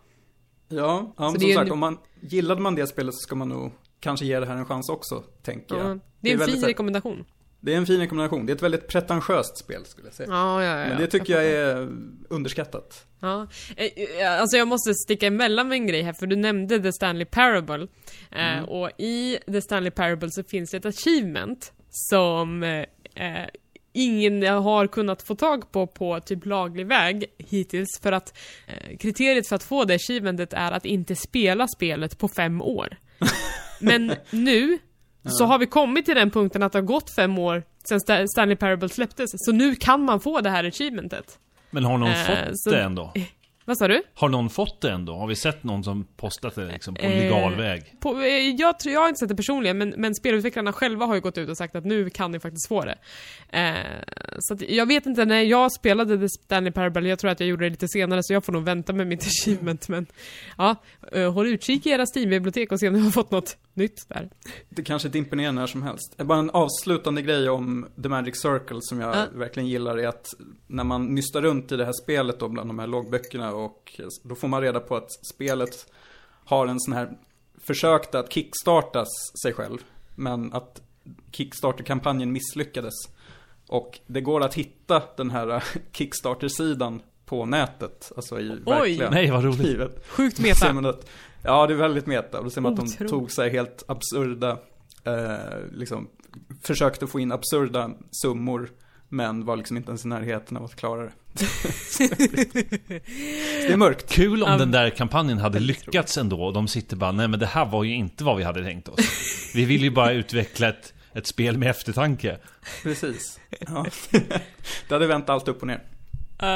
Ja, ja Så men som en- sagt, om man gillade man det spelet så ska man nog kanske ge det här en chans också, tänker jag. Ja, det är en fin rekommendation. Det är en fin rekommendation. Det är ett väldigt pretentiöst spel skulle jag säga. Ja, ja, ja. Men det tycker jag fattar. är underskattat. Ja, Eh, eh, alltså jag måste sticka emellan med en grej här, för du nämnde The Stanley Parable. Eh, Mm. och i The Stanley Parable så finns det ett achievement som eh, eh, ingen har kunnat få tag på på typ laglig väg hittills, för att eh, kriteriet för att få det achievementet är att inte spela spelet på fem år. Men nu så har vi kommit till den punkten att det har gått fem år sedan Sta- Stanley Parable släpptes, så nu kan man få det här achievementet. Men har någon Eh, fått så- det ändå? Vad sa du? Har någon fått det ändå? Har vi sett någon som postat det liksom på Eh, legal väg? På, eh, jag, tror, jag har inte sett det personligen, men, men spelutvecklarna själva har ju gått ut och sagt att nu kan ni faktiskt få det. Eh, så att jag vet inte, när jag spelade The Stanley Parable, jag tror att jag gjorde det lite senare, så jag får nog vänta med mitt achievement, men ja, eh, håll utkik i era Steam-bibliotek och se om ni har fått något, nytt där. Det kanske dimper ner när som helst. Bara en avslutande grej om The Magic Circle som jag Ja. verkligen gillar är att när man nystar runt i det här spelet då bland de här loggböckerna och då får man reda på att spelet har en sån här försökt att kickstartas sig själv. Men att Kickstarter-kampanjen misslyckades. Och det går att hitta den här Kickstarter-sidan på nätet. Alltså i verkliga Nej, vad roligt. livet. Sjukt meta. Ja, det är väldigt meta. Och då ser man att de Otroligt. tog sig helt absurda, eh, liksom, försökte få in absurda summor, men var liksom inte ens i närheten av att klara det. det är mörkt. Kul om Ja. den där kampanjen hade lyckats ändå och de sitter bara, nej men det här var ju inte vad vi hade tänkt oss. Vi vill ju bara utveckla ett, ett spel med eftertanke. Precis. Ja. det hade vänt allt upp och ner. Uh,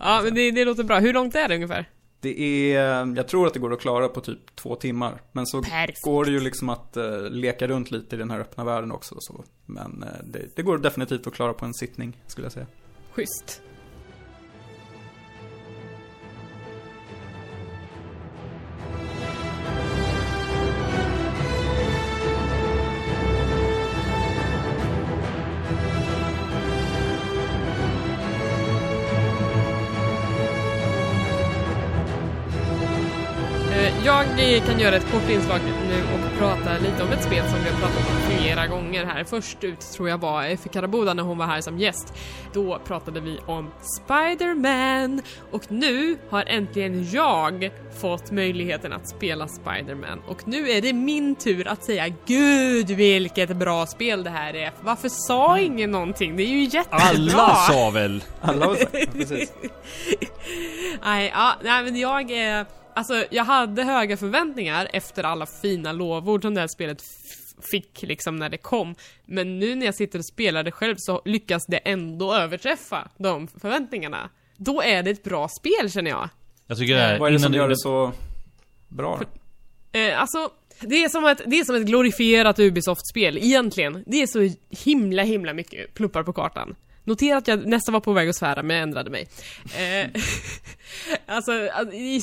ja, men det, det låter bra. Hur långt är det ungefär? Det är, jag tror att det går att klara på typ två timmar. Men så Perfekt. går det ju liksom att eh, leka runt lite i den här öppna världen också. Och så. Men eh, det, det går definitivt att klara på en sittning, skulle jag säga. Schysst. Jag kan göra ett kort inslag nu och prata lite om ett spel som vi har pratat om flera gånger här. Först ut tror jag var Effie Karaboda när hon var här som gäst. Då pratade vi om Spider-Man och nu har äntligen jag fått möjligheten att spela Spider-Man och nu är det min tur att säga Gud vilket bra spel det här är. Varför sa ingen någonting? Det är ju jättebra! Alla sa väl? Alla det, precis. Nej, ja, nej men jag är... Alltså jag hade höga förväntningar efter alla fina lovord som det här spelet fick liksom när det kom. Men nu när jag sitter och spelar det själv så lyckas det ändå överträffa de förväntningarna. Då är det ett bra spel känner jag. Jag tycker det här, Vad är det som gör det så bra då? Eh, alltså, det är, som ett, det är som ett glorifierat Ubisoft-spel, egentligen. Det är så himla, himla mycket pluppar på kartan. Notera att jag nästan var på väg att svära, men jag ändrade mig. Eh, alltså,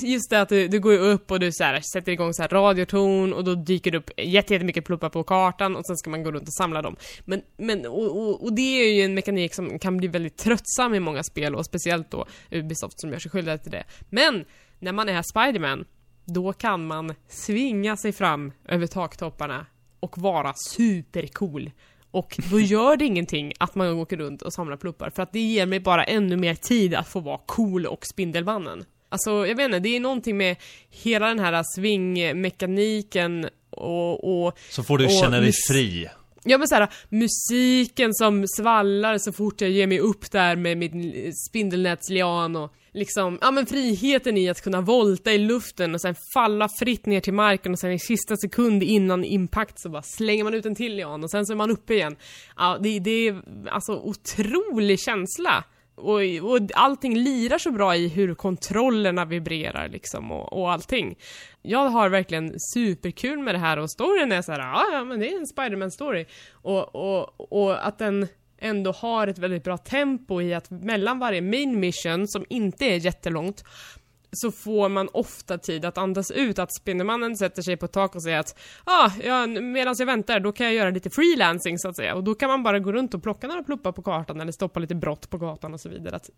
just det att du, du går ju upp och du så här, sätter igång så här radioton och då dyker det upp jätte- jättemycket pluppar på kartan och sen ska man gå runt och samla dem. Men, men och, och, och det är ju en mekanik som kan bli väldigt tröttsam i många spel och speciellt då Ubisoft som gör sig skyldiga till det. Men, när man är Spiderman då kan man svinga sig fram över taktopparna och vara supercool. Och då gör det ingenting att man åker runt och samlar pluppar, för att det ger mig bara ännu mer tid att få vara cool och Spindelmannen. Alltså, jag vet inte, det är någonting med hela den här svingmekaniken och, och Så får du och känna dig fri. Ja men såhär, musiken som svallar så fort jag ger mig upp där med min spindelnätslian och liksom, ja men friheten i att kunna volta i luften och sen falla fritt ner till marken och sen i sista sekund innan impact så bara slänger man ut en till lian och sen så är man uppe igen. Ja, det, det är alltså otrolig känsla. Och, och allting lirar så bra i hur kontrollerna vibrerar liksom och, och allting. Jag har verkligen superkul med det här och storyn är så här, ja, ja men det är en Spiderman-story. Och, och, och att den ändå har ett väldigt bra tempo i att mellan varje main mission, som inte är jättelångt, så får man ofta tid att andas ut, att Spindelmannen sätter sig på ett tak och säger att ah, ja, medan jag väntar, då kan jag göra lite freelancing så att säga. Och då kan man bara gå runt och plocka några pluppar på kartan eller stoppa lite brott på gatan och så vidare. Att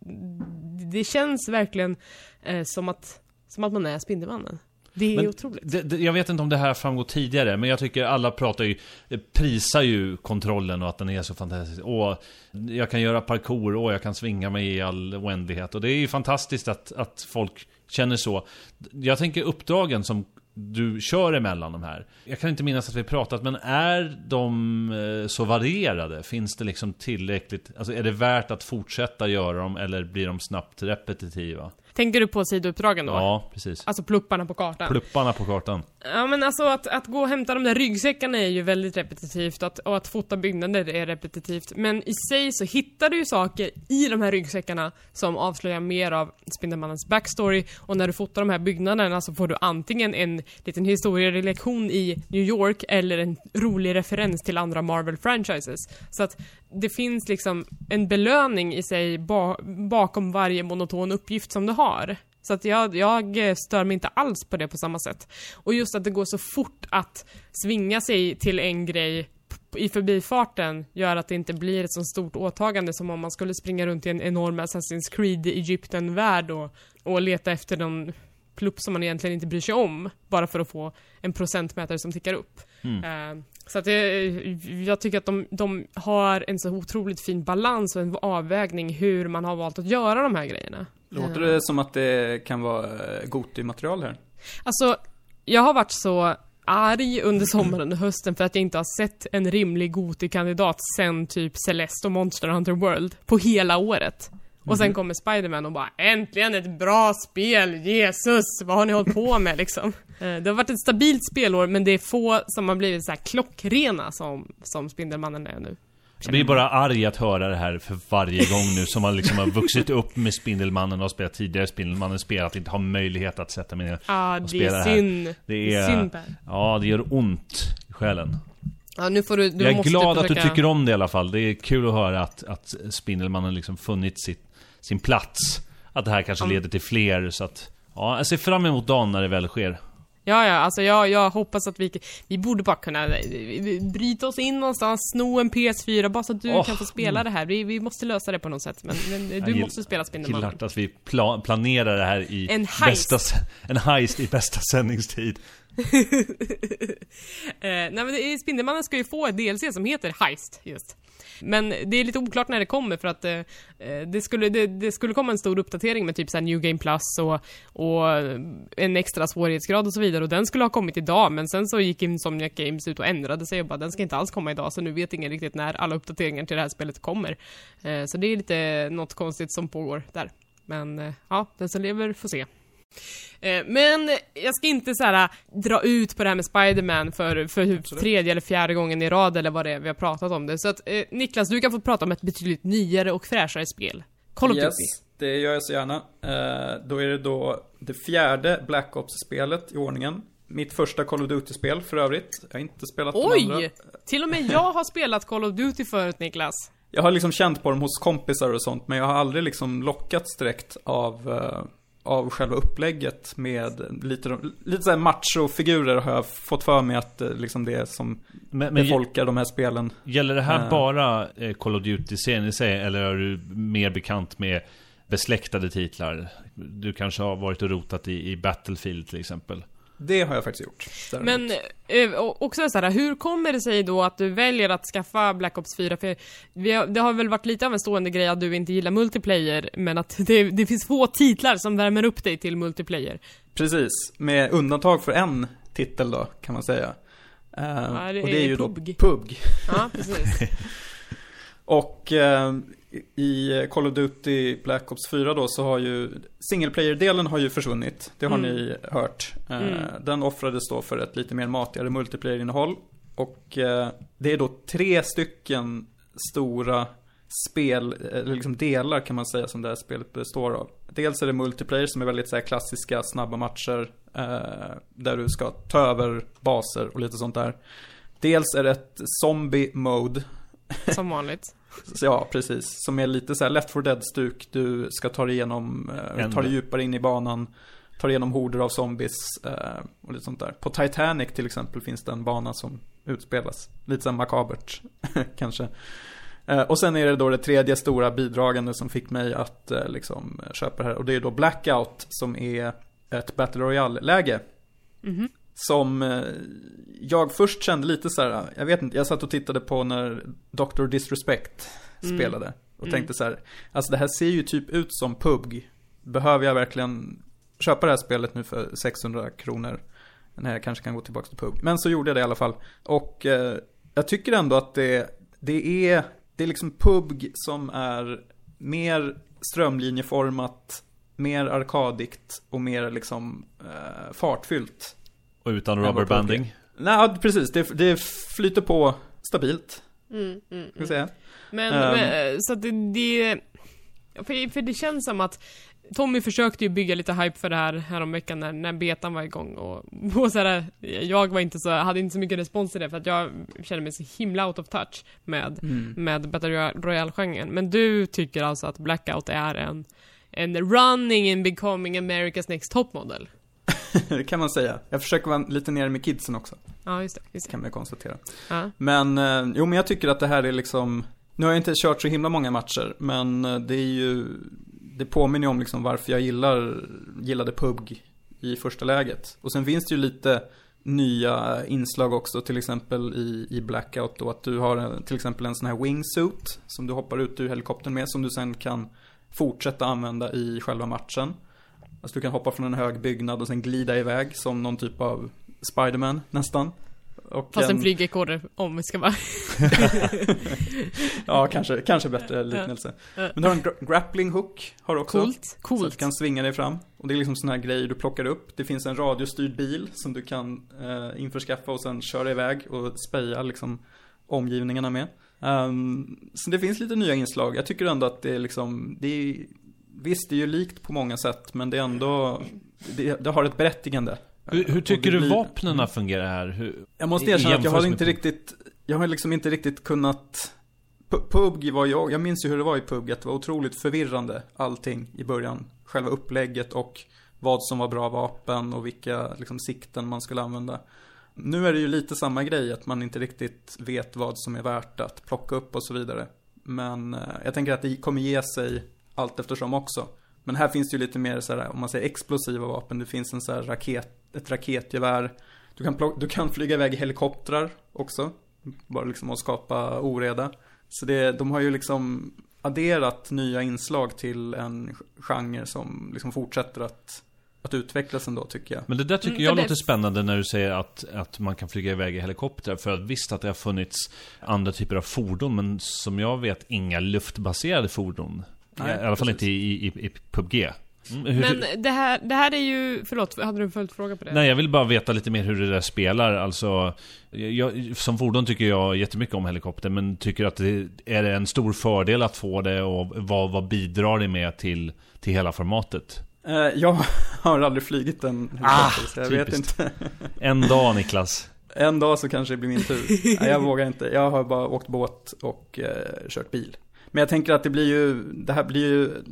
det känns verkligen eh, som, att, som att man är Spindelmannen. Det är Men otroligt. Det, det, jag vet inte om det här framgår tidigare, men jag tycker alla pratar ju, eh, prisar ju kontrollen och att den är så fantastisk. Och jag kan göra parkour och jag kan svinga mig i all oändlighet. Och det är ju fantastiskt att, att folk känner så. Jag tänker uppdragen som du kör emellan de här. Jag kan inte minnas att vi pratat, men är de eh, så varierade? Finns det liksom tillräckligt, alltså är det värt att fortsätta göra dem eller blir de snabbt repetitiva? Tänker du på sidouppdragen då? Ja, precis. Alltså plupparna på kartan? Plupparna på kartan. Ja men alltså att, att gå och hämta de där ryggsäckarna är ju väldigt repetitivt att, och att fota byggnader är repetitivt. Men i sig så hittar du ju saker i de här ryggsäckarna som avslöjar mer av Spindelmannens backstory och när du fotar de här byggnaderna så får du antingen en liten historielektion i New York eller en rolig referens till andra Marvel franchises. Så att det finns liksom en belöning i sig ba bakom varje monoton uppgift som du har. Så att jag, jag eh, stör mig inte alls på det på samma sätt. Och just att det går så fort att svinga sig till en grej i förbifarten gör att det inte blir ett så stort åtagande som om man skulle springa runt i en enorm Assassin's Creed Egypten-värld och, och leta efter någon plupp som man egentligen inte bryr sig om, bara för att få en procentmätare som tickar upp. Eh, så att det, jag tycker att de, de har en så otroligt fin balans och en avvägning hur man har valt att göra de här grejerna. Låter det som att det kan vara eh, Goti-material här? Alltså, jag har varit så arg under sommaren och hösten för att jag inte har sett en rimlig Goti-kandidat sen typ Celeste och Monster Hunter World på hela året. Och sen kommer Spiderman och bara äntligen ett bra spel, Jesus! Vad har ni hållit på med liksom? Eh, Det har varit ett stabilt spelår men det är få som har blivit så här klockrena som, som Spindelmannen är nu. Jag blir bara arg att höra det här för varje gång nu som man liksom har vuxit upp med Spindelmannen och spelat tidigare Spindelmannen-spel, att inte ha möjlighet att sätta mig ner Ja, och det spela är det här. synd. Det är... synd, Per. Ja, det gör ont i själen. Ja, nu får du, du jag är glad att försöka... du tycker om det i alla fall. Det är kul att höra att, att Spindelmannen liksom funnit sitt, sin plats. Att det här kanske leder till fler, så att... Ja, jag ser fram emot dagen när det väl sker. Ja, ja, alltså jag, jag hoppas att vi, vi borde bara kunna eh, bryta oss in någonstans, sno en PS4 bara så att du Åh, kan få spela det här. Vi, vi måste lösa det på något sätt, men, men du gill- måste spela Spindelmannen. Gillar att vi pla planerar det här i En heist. bästa, en heist i bästa sändningstid. Eh, nej men Spindelmannen ska ju få ett DLC som heter Heist, just. Men det är lite oklart när det kommer för att eh, eh, det, skulle, det, det skulle komma en stor uppdatering med typ såhär New Game Plus och, och eh, en extra svårighetsgrad och så vidare och den skulle ha kommit idag men sen så gick Insomniac Games ut och ändrade sig och bara den ska inte alls komma idag så nu vet ingen riktigt när alla uppdateringar till det här spelet kommer. Eh, så det är lite något konstigt som pågår där. Men eh, ja, den som lever får se. Eh, Men jag ska inte så här dra ut på det här med Spider-Man för, för tredje eller fjärde gången i rad eller vad det är vi har pratat om det. Så att eh, Niklas, du kan få prata om ett betydligt nyare och fräschare spel. Call of yes, Duty. det gör jag så gärna. Eh, då är det då det fjärde Black Ops-spelet i ordningen. Mitt första Call of Duty-spel för övrigt. Jag har inte spelat de andra. Oj! Till och med jag har spelat Call of Duty förut Niklas. Jag har liksom känt på dem hos kompisar och sånt, men jag har aldrig liksom lockats direkt av, eh, av själva upplägget med lite, lite såhär macho-figurer har jag fått för mig att eh, liksom det är som Men, men befolkar de här spelen. gäller det här Eh. bara eh, Call of Duty-serien i sig, eller är du mer bekant med besläktade titlar? Du kanske har varit och rotat i, i Battlefield till exempel? Det har jag faktiskt gjort. däremot. Men eh, också så här, hur kommer det sig då att du väljer att skaffa Black Ops 4? För har, det har väl varit lite av en stående grej att du inte gillar multiplayer, men att det, det finns få titlar som värmer upp dig till multiplayer. Precis, med undantag för en titel då, kan man säga. Eh, det och det är är ju PUBG. då PUBG. Ja, precis. Och eh, i Call of Duty Black Ops 4 då så har ju single player-delen har ju försvunnit. Det har Mm. ni hört. Eh, Mm. Den offrades då för ett lite mer matigare multiplayer-innehåll. Och eh, det är då tre stycken stora spel, eller liksom delar kan man säga som det här spelet består av. Dels är det multiplayer som är väldigt så klassiska snabba matcher. Eh, där du ska ta över baser och lite sånt där. Dels är det ett zombie mode Som vanligt. Så Ja, precis. Som är lite så här Left 4 Dead-stuk. Du ska ta dig igenom, eh, ta dig djupare in i banan. Ta dig igenom horder av zombies eh, och lite sånt där. På Titanic till exempel finns det en bana som utspelas. Lite så makabert, kanske. Eh, och sen är det då det tredje stora bidragande som fick mig att eh, liksom köpa det här. Och det är då Blackout som är ett Battle Royale-läge. Mhm. Som eh, jag först kände lite så här, jag vet inte, jag satt och tittade på när Dr. Disrespect Mm. spelade. Och Mm. tänkte så här, alltså det här ser ju typ ut som PUBG. Behöver jag verkligen köpa det här spelet nu för 600 kronor? Nej, jag kanske kan gå tillbaka till PUBG. Men så gjorde jag det i alla fall. Och eh, jag tycker ändå att det, det är, det är liksom PUBG som är mer strömlinjeformat, mer arkadigt och mer liksom eh, fartfyllt. Och utan rubberbanding? Nej, precis. Det, det flyter på stabilt, Mm, mm, ska jag säga. Men, Ehm. men så att det, det för, för det känns som att Tommy försökte ju bygga lite hype för det här häromveckan när, när betan var igång och, och så här, jag var inte så, hade inte så mycket respons till det för att jag kände mig så himla out of touch med, Mm. med Battle Royale- Royale-genren. Men du tycker alltså att Blackout är en, en running in becoming America's next top model. det kan man säga. Jag försöker vara lite nere med kidsen också, Ja, just det. Just det. kan man konstatera. Ja. Men, eh, jo men jag tycker att det här är liksom, nu har jag inte kört så himla många matcher, men eh, det är ju, det påminner ju om liksom varför jag gillar, gillade PUBG i första läget. Och sen finns det ju lite nya inslag också, till exempel i, i Blackout då, att du har en, till exempel en sån här wingsuit som du hoppar ut ur helikoptern med, som du sen kan fortsätta använda i själva matchen. Alltså du kan hoppa från en hög byggnad och sen glida iväg som någon typ av Spiderman nästan. Och Fast en flygekorre, om vi ska vara... Ja, kanske, kanske bättre liknelse. Men du har en gra- grappling hook, har du också. Coolt. Så att Coolt. du kan svinga dig fram. Och det är liksom såna här grejer du plockar upp. Det finns en radiostyrd bil som du kan eh, införskaffa och sen köra iväg och speja liksom omgivningarna med. Ehm, så det finns lite nya inslag. Jag tycker ändå att det är liksom, det är, visst det är ju likt på många sätt, men det är ändå, det, det har ett berättigande. Hur, hur tycker du blir- vapnen fungerar här? Hur, Jag måste erkänna att jag har inte riktigt, jag har liksom inte riktigt kunnat Pu- PUBG var jag, jag minns ju hur det var i PUBG, det var otroligt förvirrande allting i början. Själva upplägget och vad som var bra vapen och vilka liksom, sikten man skulle använda. Nu är det ju lite samma grej, att man inte riktigt vet vad som är värt att plocka upp och så vidare. Men eh, jag tänker att det kommer ge sig allt eftersom också. Men här finns det ju lite mer så här, om man säger explosiva vapen. Det finns en så här raket, ett raketgevär. Du kan, plock, du kan flyga iväg i helikoptrar också. Bara liksom att skapa oreda. Så det, de har ju liksom adderat nya inslag till en genre som liksom fortsätter att, att utvecklas ändå tycker jag. Men det där tycker Mm, jag för det- låter spännande när du säger att, att man kan flyga iväg i helikopter. För att visst att det har funnits andra typer av fordon, men som jag vet inga luftbaserade fordon. Nej, I alla fall precis. inte i, i, i PubG. Mm, Men det här, det här är ju, förlåt, hade du en följdfråga på det? Nej, jag vill bara veta lite mer hur det där spelar. Alltså, jag, som fordon tycker jag jättemycket om helikopter, men tycker att det är det en stor fördel att få det och vad, vad bidrar det med till, till hela formatet? Eh, jag har aldrig flygit en helikopter, Ah, så jag vet typiskt. inte. En dag Niklas. En dag så kanske det blir min tur. Nej, jag vågar inte. Jag har bara åkt båt och eh, kört bil. Men jag tänker att det blir ju, det här blir ju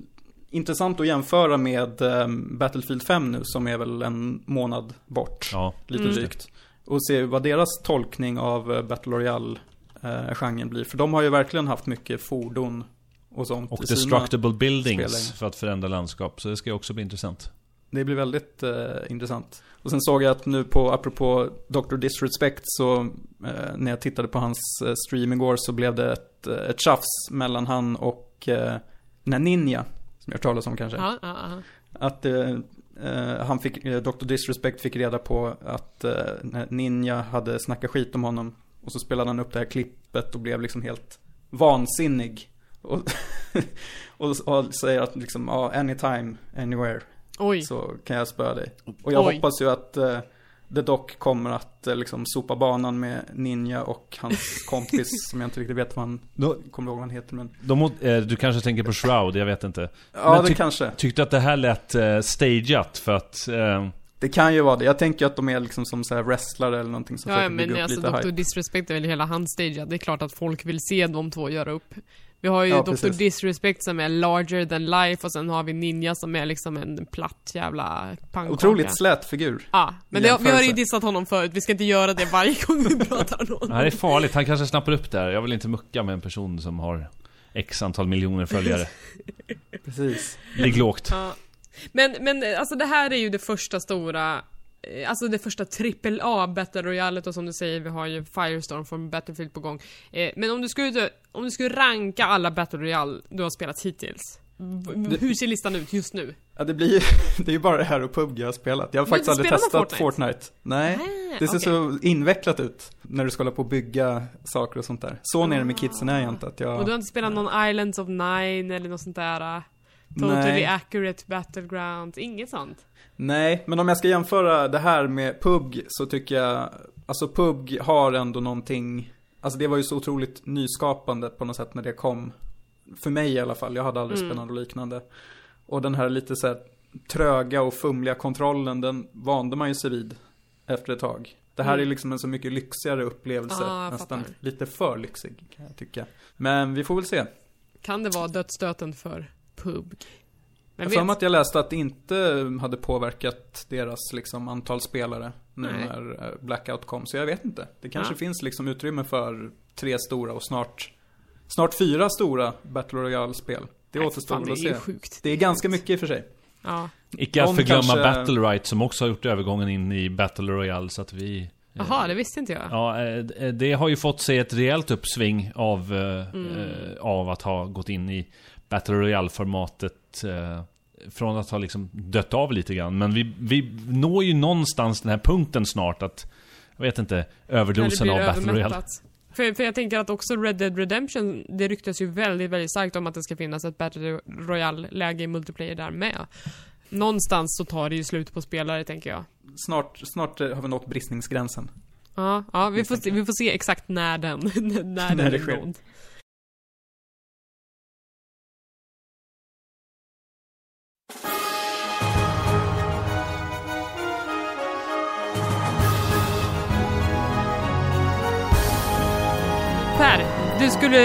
intressant att jämföra med eh, Battlefield 5 nu som är väl en månad bort. Ja, lite Mm. drygt. Och se vad deras tolkning av eh, Battle Royale-genren blir. För de har ju verkligen haft mycket fordon och sånt och destructible buildings spelare. för att förändra landskap. Så det ska ju också bli intressant. Det blir väldigt eh, intressant. Och sen såg jag att nu på, apropå Dr. Disrespect, så eh, när jag tittade på hans eh, stream igår så blev det ett, eh, ett tjafs mellan han och eh, den här Ninja, som jag har talas om kanske. Ja, ja, ja. Att eh, han fick, Dr. Disrespect fick reda på att Ninja hade snackat skit om honom och så spelade han upp det här klippet och blev liksom helt vansinnig. Och, och, och säger att liksom, ja, anytime, anywhere, Oj. så kan jag spöa dig. Och jag Oj. hoppas ju att eh, The Doc kommer att eh, liksom sopa banan med Ninja och hans kompis som jag inte riktigt vet vad han, Då, kommer ihåg vad han heter men. de, må- eh, du kanske tänker på Shroud, jag vet inte. Ja, Men det kanske. Tyckte att det här lät eh, stageat för att... Eh, Det kan ju vara det. Jag tänker att de är liksom som så här wrestlare eller någonting som Ja, försöker men bygga upp alltså lite Dr. hype. Disrespect är väl hela hans stage, det är klart att folk vill se de två göra upp. Vi har ju Ja, Dr. precis. Disrespect som är larger than life och sen har vi Ninja som är liksom en platt jävla pannkaka. Otroligt slät figur. Ja, men i det, vi har ju dissat honom förut, vi ska inte göra det varje gång vi pratar om det honom. här är farligt, han kanske snappar upp det här. Jag vill inte mucka med en person som har X antal miljoner följare. Precis. Ligg lågt. Ja. Men, men alltså det här är ju det första stora Alltså det första AAA Battle Royale och som du säger, vi har ju Firestorm från Battlefield på gång. Eh, men om du skulle, om du skulle ranka alla Battle Royale du har spelat hittills. Hur ser listan ut just nu? Ja, det blir ju, det är ju bara det här och PUBG jag har spelat. Jag har faktiskt aldrig testat Fortnite. Nej. Ah, Det ser okej. så invecklat ut när du ska hålla på och bygga saker och sånt där. Så nere med kidsen är jag inte att jag... Och du har inte spelat någon Islands of Nine eller något sånt där? uh, Totally Nej. accurate battlegrounds, inget sånt? Nej, men om jag ska jämföra det här med PUBG så tycker jag, alltså PUBG har ändå någonting, alltså det var ju så otroligt nyskapande på något sätt när det kom. För mig i alla fall, jag hade aldrig Mm. spelat något liknande. Och den här lite så här tröga och fumliga kontrollen, den vande man ju sig vid efter ett tag. Det här Mm. är liksom en så mycket lyxigare upplevelse, Ah, nästan fattar. lite för lyxig kan jag tycka. Men vi får väl se. Kan det vara dödsstöten för PUBG? Vem Jag för mig att jag läste att det inte hade påverkat deras liksom, antal spelare nu Nej. när eh, Blackout kom. Så jag vet inte. Det kanske Ja. finns liksom utrymme för tre stora och snart, snart fyra stora Battle Royale-spel. Det Nej, återstår fan, att Det är se. sjukt. Det är ganska mycket i och för sig. Ja. Icke att förglömma kanske- Battle Right som också har gjort övergången in i Battle Royale så att vi... Jaha, det visste inte jag. Ja, eh, det har ju fått sig ett rejält uppsving av, eh, Mm. eh, av att ha gått in i Battle Royale-formatet. eh, Från att ha liksom dött av lite grann. Men vi, vi når ju någonstans den här punkten snart att, jag vet inte, överdosen av Battle Royale. För, för jag tänker att också Red Dead Redemption, det ryktas ju väldigt, väldigt starkt om att det ska finnas ett Battle Royale-läge i multiplayer där med. Någonstans så tar det ju slut på spelare, tänker jag. Snart, snart eh, har vi nått bristningsgränsen. Ja, ja vi, får se, vi får se exakt när den, när den När det är sker. Per, du skulle,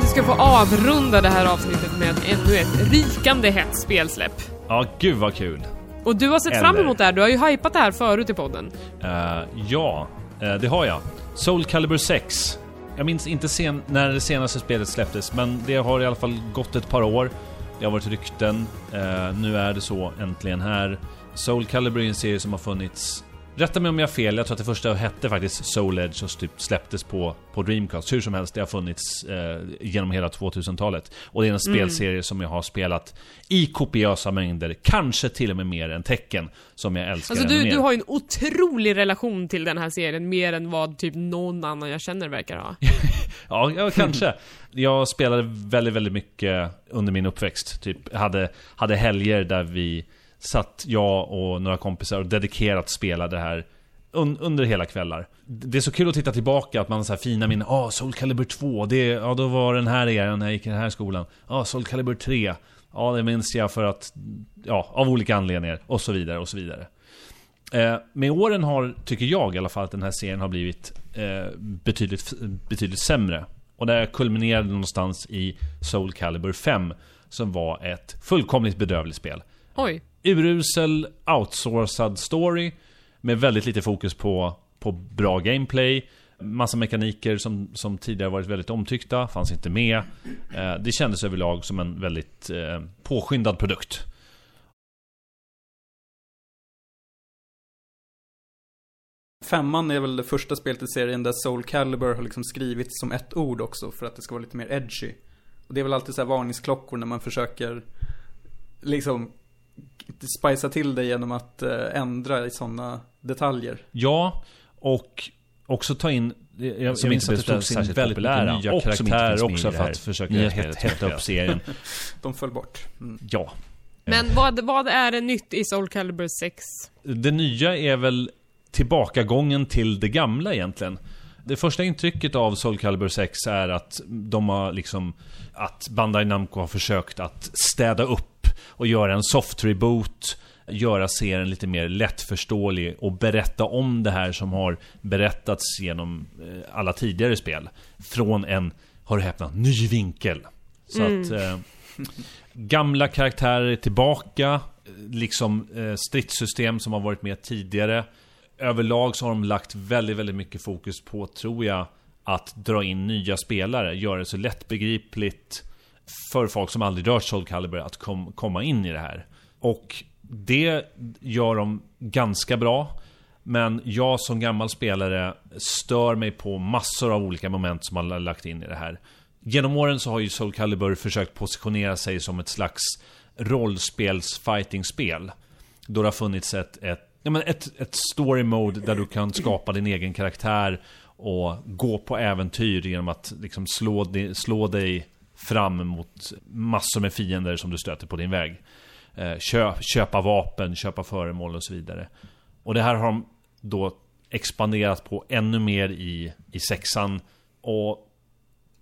du ska få avrunda det här avsnittet med ännu ett rikande hett spelsläpp. Ja, gud vad kul. Och du har sett fram Eller- emot det här, du har ju hypat det här förut i podden. Eh, ja, eh, det har jag. Soul Calibur 6. Jag minns inte sen när det senaste spelet släpptes, men det har i alla fall gått ett par år. Det har varit rykten. Eh, nu är det så äntligen här. Soul Calibur är en serie som har funnits Rätta mig om jag har fel, jag tror att det första hette faktiskt Soul Edge och typ släpptes på, på Dreamcast. Hur som helst, det har funnits eh, genom hela 2000-talet. Och det är en spelserie som jag har spelat i kopiösa mängder, kanske till och med mer än tecken, som jag älskar Alltså du, mer. du har ju en otrolig relation till den här serien, mer än vad typ någon annan jag känner verkar ha. Ja, ja kanske. Jag spelade väldigt, väldigt mycket under min uppväxt. Typ hade, hade helger där vi satt, jag och några kompisar och dedikerat spelade det här un, under hela kvällar. Det är så kul att titta tillbaka, att man har så här fina minnen. Ja, ah, Soul Calibur 2, det, ja då var den här eran när jag gick i den här skolan. Ja, ah, Soul Calibur 3. Ja, det minns jag för att, ja, av olika anledningar. Och så vidare, och så vidare. Eh, med åren har, tycker jag i alla fall, att den här serien har blivit eh, betydligt, betydligt sämre. Och det kulminerade någonstans i Soul Calibur 5, som var ett fullkomligt bedrövligt spel. Oj. Urusel, outsourcad story, med väldigt lite fokus på, på bra gameplay. Massa mekaniker som, som tidigare varit väldigt omtyckta, fanns inte med. Eh, det kändes överlag som en väldigt eh, påskyndad produkt. Femman är väl det första spelet i serien där Soul Calibur har liksom skrivits som ett ord också för att det ska vara lite mer edgy. Och det är väl alltid så här varningsklockor när man försöker liksom spicea till det genom att eh, ändra i sådana detaljer. Ja, och också ta in jag, jag Som minns inte att det togs in väldigt populära nya och karaktärer också för att försöka hetta, upp serien. De föll bort. Mm. Ja. Men vad, vad är det nytt i Soul Calibur 6? Det nya är väl tillbakagången till det gamla egentligen. Det första intrycket av Soul Calibur 6 är att de har liksom... Att Bandai Namco har försökt att städa upp och göra en soft reboot. Göra serien lite mer lättförståelig och berätta om det här som har berättats genom eh, alla tidigare spel. Från en, har du häpnat, ny vinkel. Så att... Eh, Gamla karaktärer är tillbaka, liksom eh, stridssystem som har varit med tidigare. Överlag så har de lagt väldigt, väldigt mycket fokus på, tror jag, att dra in nya spelare. Göra det så lättbegripligt för folk som aldrig rört Soul Calibur att kom, komma in i det här. Och det gör de ganska bra. Men jag som gammal spelare stör mig på massor av olika moment som man har lagt in i det här. Genom åren så har ju Soul Calibur försökt positionera sig som ett slags rollspels fighting-spel. Då det har funnits ett, ett, ja, men ett, ett story mode där du kan skapa din egen karaktär och gå på äventyr genom att liksom slå, slå dig fram mot massor med fiender som du stöter på din väg. Eh, köp, köpa vapen, köpa föremål och så vidare. Och det här har de då expanderat på ännu mer i, i sexan. Och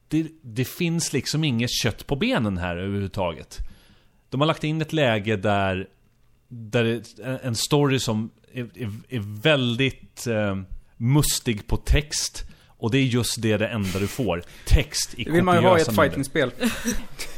det, det finns liksom inget kött på benen här överhuvudtaget. De har lagt in ett läge där, där en story som är, är, är väldigt eh, mustig på text och det är just det, det enda du får. Text i Det vill man ju ha i ett fightingspel.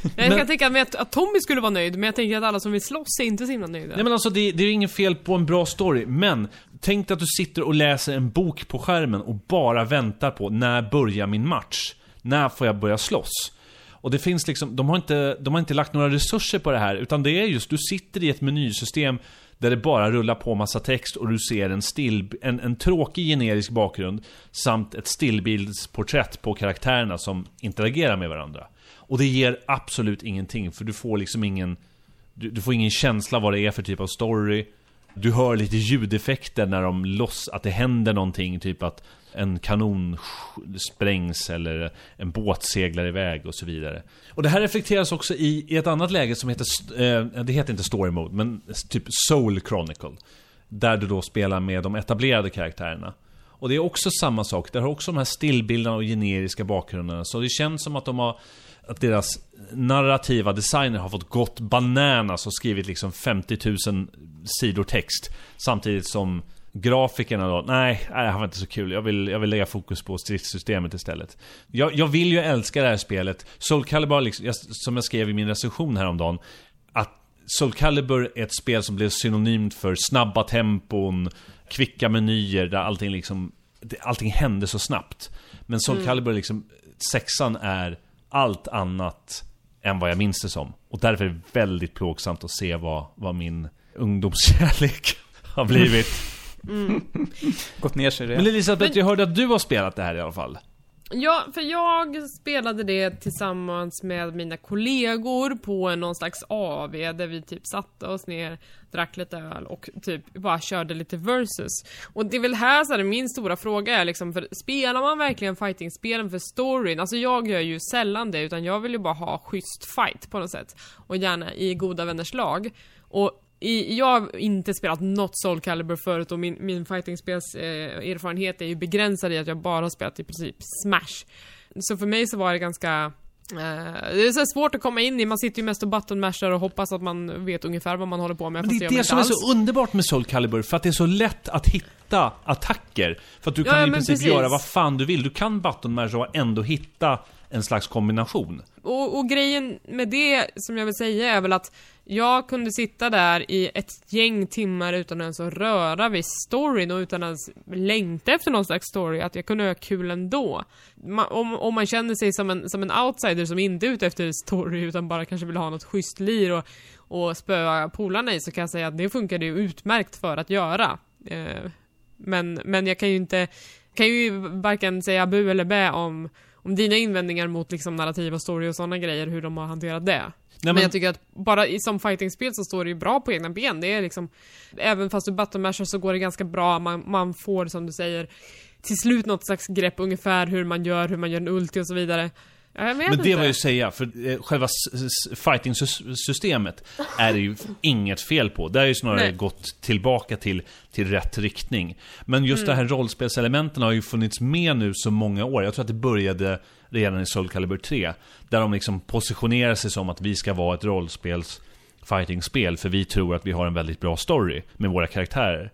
Jag Men- kan tänka mig att, att Tommy skulle vara nöjd, men jag tänker att alla som vill slåss är inte så himla nöjda. Nej men alltså det, det är ju ingen fel på en bra story, men tänk dig att du sitter och läser en bok på skärmen och bara väntar på när börjar min match? När får jag börja slåss? Och det finns liksom, de har inte, de har inte lagt några resurser på det här, utan det är just, du sitter i ett menysystem där det bara rullar på massa text och du ser en, still, en, en tråkig generisk bakgrund samt ett stillbildsporträtt på karaktärerna som interagerar med varandra. Och det ger absolut ingenting, för du får liksom ingen du, du får ingen känsla vad det är för typ av story. Du hör lite ljudeffekter när de loss, att det händer någonting, typ att en kanon sprängs eller en båt seglar iväg och så vidare. Och det här reflekteras också i, i ett annat läge som heter, eh, det heter inte story mode, men typ Soul Chronicle. Där du då spelar med de etablerade karaktärerna. Och det är också samma sak, där har också de här stillbilderna och generiska bakgrunderna. Så det känns som att de har att deras narrativa designer har fått gått bananas och skrivit liksom 50 000 sidor text. Samtidigt som grafikerna då, nej, nej det här var inte så kul. Jag vill, jag vill lägga fokus på stridssystemet istället. Jag, jag vill ju älska det här spelet. Soul Calibur, liksom, jag, som jag skrev i min recension häromdagen, att Soul Calibur är ett spel som blev synonymt för snabba tempon, kvicka menyer där allting liksom, allting hände så snabbt. Men Soul Calibur liksom, sexan är allt annat än vad jag minns det som. Och därför är det väldigt plågsamt att se vad, vad min ungdomskärlek har blivit. Gått ner sig Men det. Elisabeth, Men- jag hörde att du har spelat det här i alla fall. Ja, för jag spelade det tillsammans med mina kollegor på någon slags AV där vi typ satte oss ner, drack lite öl och typ bara körde lite versus. Och det är väl här så här, min stora fråga är liksom, för spelar man verkligen fighting-spelen för storyn? Alltså jag gör ju sällan det, utan jag vill ju bara ha schysst fight på något sätt. Och gärna i goda vänners lag. Och i, jag har inte spelat något Soul Calibur förut och min, min fightingspels eh, erfarenhet är ju begränsad i att jag bara har spelat i princip Smash. Så för mig så var det ganska eh, det är så svårt att komma in i, man sitter ju mest och buttonmashar och hoppas att man vet ungefär vad man håller på med. Men fast det är det som är alls. så underbart med Soul Calibur, för att det är så lätt att hitta attacker. För att du Ja, kan i men princip precis. göra vad fan du vill. Du kan button mash och ändå hitta en slags kombination. Och, och grejen med det som jag vill säga är väl att jag kunde sitta där i ett gäng timmar utan ens att röra vid storyn och utan ens längta efter någon slags story, att jag kunde ha kul ändå. Man, om, om man känner sig som en, som en outsider som inte är ute efter story utan bara kanske vill ha något schysst lir och, och spöa polarna i så kan jag säga att det funkade ju utmärkt för att göra. Eh, men, men jag kan ju inte, kan ju varken säga bu eller bä om om dina invändningar mot liksom narrativ och story och sådana grejer, hur de har hanterat det. men, men- jag tycker att bara i, som fightingspel så står det ju bra på egna ben. Det är liksom, även fast du buttonmashar så går det ganska bra. Man, man får, som du säger, till slut något slags grepp ungefär hur man gör, hur man gör en ulti och så vidare. Men inte. det var ju att säga, för eh, själva fighting-systemet är det ju inget fel på. Det har ju snarare Nej. gått tillbaka till, till rätt riktning. Men just det här rollspelselementen har ju funnits med nu så många år. Jag tror att det började redan i Soul Calibur 3. Där de liksom positionerar sig som att vi ska vara ett rollspels fighting-spel, för vi tror att vi har en väldigt bra story med våra karaktärer.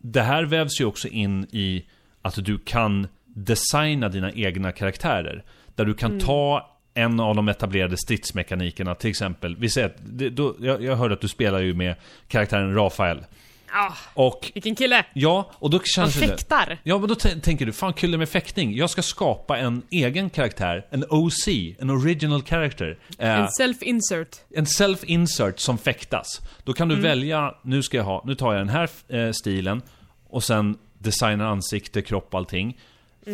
Det här vävs ju också in i att du kan designa dina egna karaktärer. Där du kan ta en av de etablerade stridsmekanikerna, till exempel. Vi säger det, då, jag, jag hörde att du spelar ju med karaktären Rafael. Ah, Och, vilken kille! ja, och då Han känns det... fäktar! Ja, men då tänker du, fan kul det med fäktning. Jag ska skapa en egen karaktär, en OC, en original character. Eh, En self-insert. en self-insert som fäktas. Då kan du välja, nu ska jag ha, nu tar jag den här eh, stilen och sen designar ansikte, kropp, allting.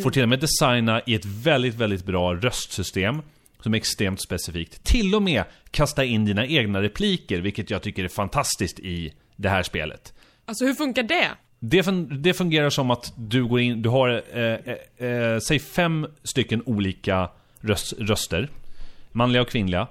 Får till och med designa i ett väldigt, väldigt bra röstsystem som är extremt specifikt. Till och med kasta in dina egna repliker, vilket jag tycker är fantastiskt i det här spelet. Alltså hur funkar det? Det, fun- det fungerar som att du går in, du har, eh, eh, eh, säg fem stycken olika röst, röster. Manliga och kvinnliga.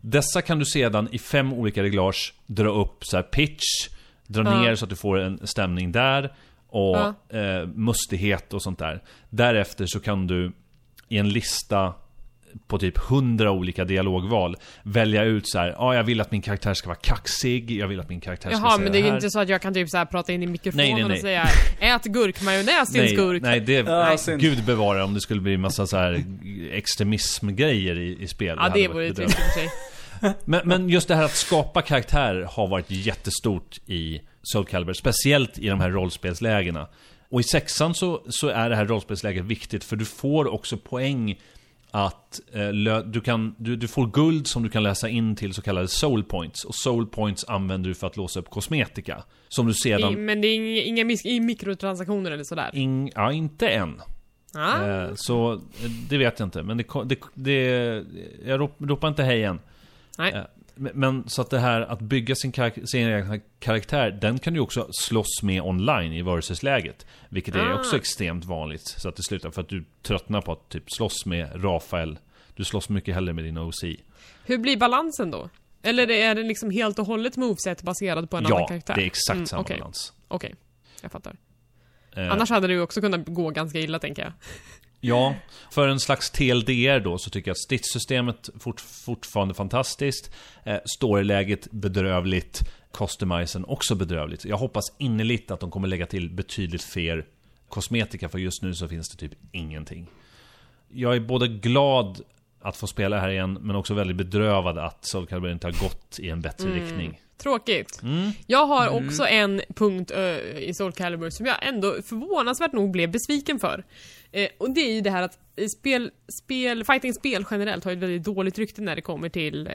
Dessa kan du sedan i fem olika reglage dra upp så pitch, dra Ja. ner så att du får en stämning där och Ja. eh, mustighet och sånt där. Därefter så kan du i en lista på typ hundra olika dialogval välja ut så här, ja jag vill att min karaktär ska vara kaxig, jag vill att min karaktär ska Jaha, säga men det är här. inte så att jag kan typ så här prata in i mikrofonen Nej, nej, nej. och säga Ät gurkmajonnäs din skurk. nej, det... Ja, nej, gud bevara om det skulle bli massa så här extremismgrejer i, i spel. Ja, det varit vore trist i och för sig. Men, men just det här att skapa karaktär har varit jättestort i Soul Calibur, speciellt i de här rollspelslägena. Och i sexan så, så är det här rollspelsläget viktigt för du får också poäng att eh, du, kan, du, du får guld som du kan läsa in till så kallade soul points. Och soul points använder du för att låsa upp kosmetika. Som du I, sedan... men det är inga, inga i mikrotransaktioner eller sådär. In, ja, inte än. Ah. Eh, så eh, det vet jag inte. Men det, det, det jag rop, ropar inte hej än. Nej. Eh, Men, så att det här att bygga sin, karak- sin egen karaktär, den kan du också slåss med online i versus-läget. Vilket är Ah. också extremt vanligt. Så att det slutar för att du tröttnar på att typ slåss med Rafael. Du slåss mycket hellre med din OC. Hur blir balansen då? Eller är det liksom helt och hållet moveset baserad på en annan Ja, karaktär? det är exakt Mm, samma okej. balans. Okej, jag fattar. Eh, Annars hade det ju också kunnat gå ganska illa, tänker jag. Ja, för en slags TLDR då så tycker jag att stridssystemet fort, fortfarande fantastiskt. Eh, Storyläget bedrövligt. Customizen också bedrövligt. Jag hoppas innerligt att de kommer lägga till betydligt fler kosmetika för just nu så finns det typ ingenting. Jag är både glad att få spela här igen men också väldigt bedrövad att Soul Calibur inte har gått i en bättre riktning. Tråkigt. Mm. Jag har också en punkt ö, i Soul Calibur som jag ändå förvånansvärt nog blev besviken för. Eh, och det är ju det här att spel, spel, fighting-spel generellt har ju ett väldigt dåligt rykte när det kommer till eh,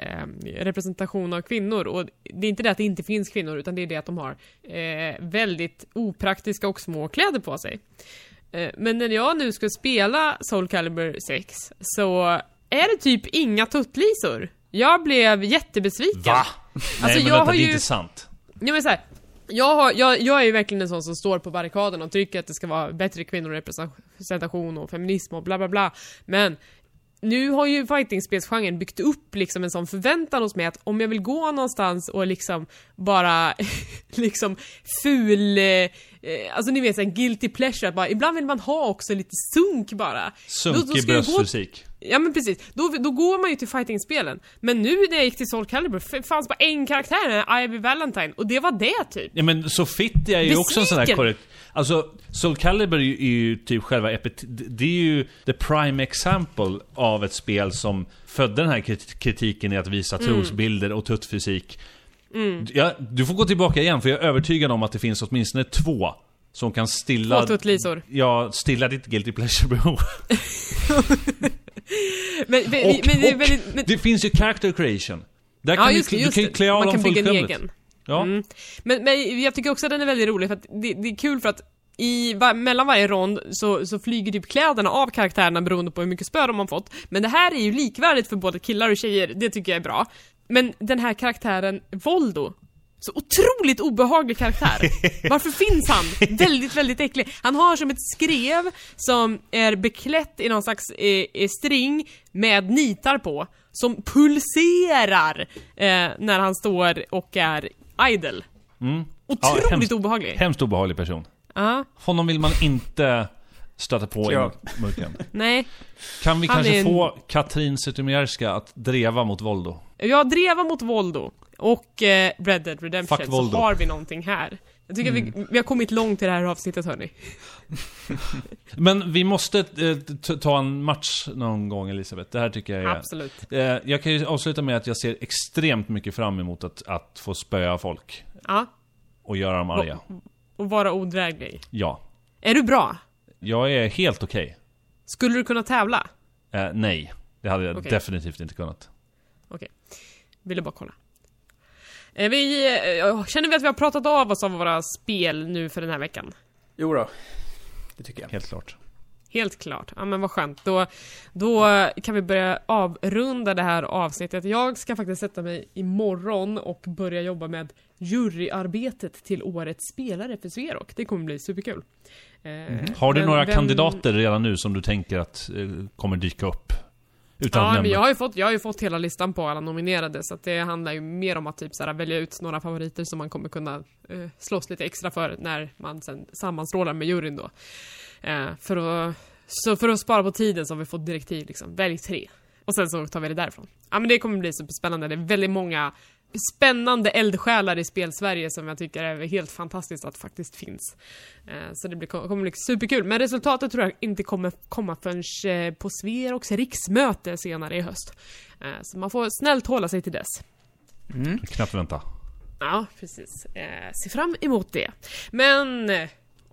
representation av kvinnor. Och det är inte det att det inte finns kvinnor, utan det är det att de har eh, väldigt opraktiska och små kläder på sig. Eh, men när jag nu ska spela Soul Calibur 6 så är det typ inga tuttlisor. Jag blev jättebesviken. Va? Nej men jag vänta, har det är ju- inte sant. Ja men så här, jag, har, jag, jag är ju verkligen en sån som står på barrikaden och tycker att det ska vara bättre kvinnorepresentation och feminism och bla bla bla. Men nu har ju fightingspelsgenren byggt upp liksom en sån förväntan hos mig att om jag vill gå någonstans och liksom bara liksom ful, eh, alltså ni vet såhär guilty pleasure, att bara, ibland vill man ha också lite sunk bara. Sunkig bröstfysik. Ja men precis, då, då går man ju till fightingspelen. Men nu när jag gick till Soul Calibur fanns bara en karaktär, Ivy Valentine, och det var det typ. Ja men Sofity är ju också en sån här korrekt... Alltså, Soul Calibur är ju, är ju typ själva epit... Det är ju the prime example av ett spel som födde den här krit- kritiken i att visa Mm. trosbilder och tuttfysik. Ja, du får gå tillbaka igen, för jag är övertygad om att det finns åtminstone två som kan stilla... Två tuttlisor. Ja, stilla ditt guilty pleasure-behov. Men, men, Och, men, och det finns ju character creation. Där ja kan just du, det, du just kan klä av dem fullständigt. egen. Ja. Mm. Men, men jag tycker också att den är väldigt rolig för att det, det är kul för att i, va, mellan varje rond så, så flyger typ kläderna av karaktärerna beroende på hur mycket spö de har fått. Men det här är ju likvärdigt för både killar och tjejer, det tycker jag är bra. Men den här karaktären, Voldo, så otroligt obehaglig karaktär. Varför finns han? Väldigt, väldigt äcklig. Han har som ett skrev som är beklätt i någon slags eh, eh, string med nitar på, som pulserar eh, när han står och är idle. Mm. Otroligt Ja, hemskt. obehaglig. Hemskt obehaglig person. Ja, Honom vill man inte stöta på Ja. i mörkren. nej. Kan vi Han kanske är en- få Katrin Zytomierska att dreva mot Voldo? Jag drevar mot Voldo och eh, Red Dead Redemption Fuck så Voldo. har vi någonting här. Jag tycker Mm. vi, vi har kommit långt i det här avsnittet hörni. Men vi måste eh, ta en match någon gång Elisabeth. Det här tycker jag är... Absolut. Eh, jag kan ju avsluta med att jag ser extremt mycket fram emot att, att få spöa folk. Ja, Och göra dem arga. och vara odräglig. Ja. Är du bra? Jag är helt okej. Skulle du kunna tävla? Eh, nej. Det hade jag Okej. definitivt inte kunnat. Okej. Ville bara kolla. Eh, Vi, eh, känner vi att vi har pratat av oss av våra spel nu för den här veckan? Jo då. Det tycker jag. Helt klart. Helt klart. Ja men vad skönt. Då, då kan vi börja avrunda det här avsnittet. Jag ska faktiskt sätta mig imorgon och börja jobba med juryarbetet till årets spelare för Sverok. Det kommer bli superkul. Eh, Har du men några vem- kandidater redan nu som du tänker att eh, kommer dyka upp? Utan Ja, men jag har, ju fått, jag har ju fått hela listan på alla nominerade så att det handlar ju mer om att typ såhär, välja ut några favoriter som man kommer kunna eh, slåss lite extra för när man sen sammanstrålar med juryn då. Eh, för, att, så för att spara på tiden så har vi fått direktiv liksom, välj tre. Och sen så tar vi det därifrån. Ja men det kommer bli superspännande. Det är väldigt många spännande eldsjälar i spel-Sverige som jag tycker är helt fantastiskt att faktiskt finns. Eh, Så det blir, kommer bli superkul. Men resultatet tror jag inte kommer komma förrän eh, på Sverox riksmöte senare i höst. Eh, Så man får snällt hålla sig till dess. Knappt vänta. Ja, precis. Se fram emot det. Men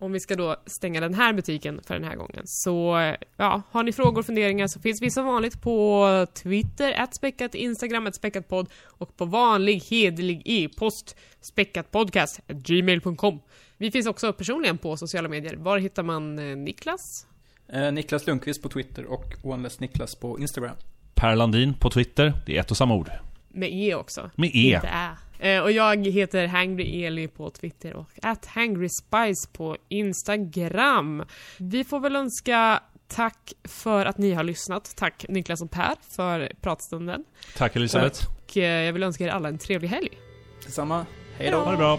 om vi ska då stänga den här butiken för den här gången så ja, har ni frågor och funderingar så finns vi som vanligt på Twitter, späckat, Instagram, späckatpodd och på vanlig hederlig e-post späckatpodcast.gmail.com Vi finns också personligen på sociala medier. Var hittar man eh, Niklas? Eh, Niklas Lundqvist på Twitter och Oneless Niklas på Instagram. Per Landin på Twitter, det är ett och samma ord. Med E också. Med E. Inte Ä. Eh, och jag heter Hangry Eli på Twitter och at Hangry Spice på Instagram. Vi får väl önska tack för att ni har lyssnat. Tack Niklas och Per för pratstunden. Tack Elisabeth. Och eh, jag vill önska er alla en trevlig helg. Detsamma. Hej då. Ha det bra.